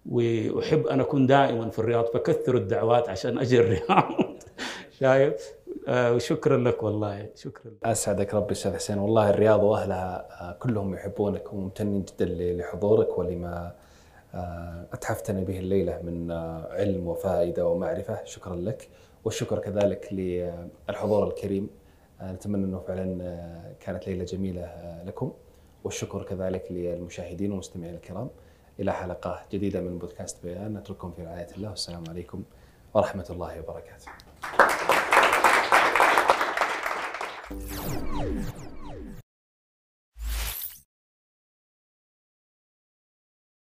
وأحب أن أكون دائما في الرياض فكثروا الدعوات عشان أجي الرياض. شايف؟ آه، وشكرا لك والله. شكرا أسعدك ربي أستاذ حسين. والله الرياض وأهلها آه، كلهم يحبونك وممتنين جدا لحضورك ولما آه، اتحفتنا به الليلة من علم وفائدة ومعرفة. شكرا لك. والشكر كذلك للحضور الكريم. نتمنى أنه فعلا كانت ليلة جميلة لكم. والشكر كذلك للمشاهدين والمستمعين الكرام. إلى حلقة جديدة من بودكاست بيان. نترككم في رعاية الله. والسلام عليكم ورحمة الله وبركاته.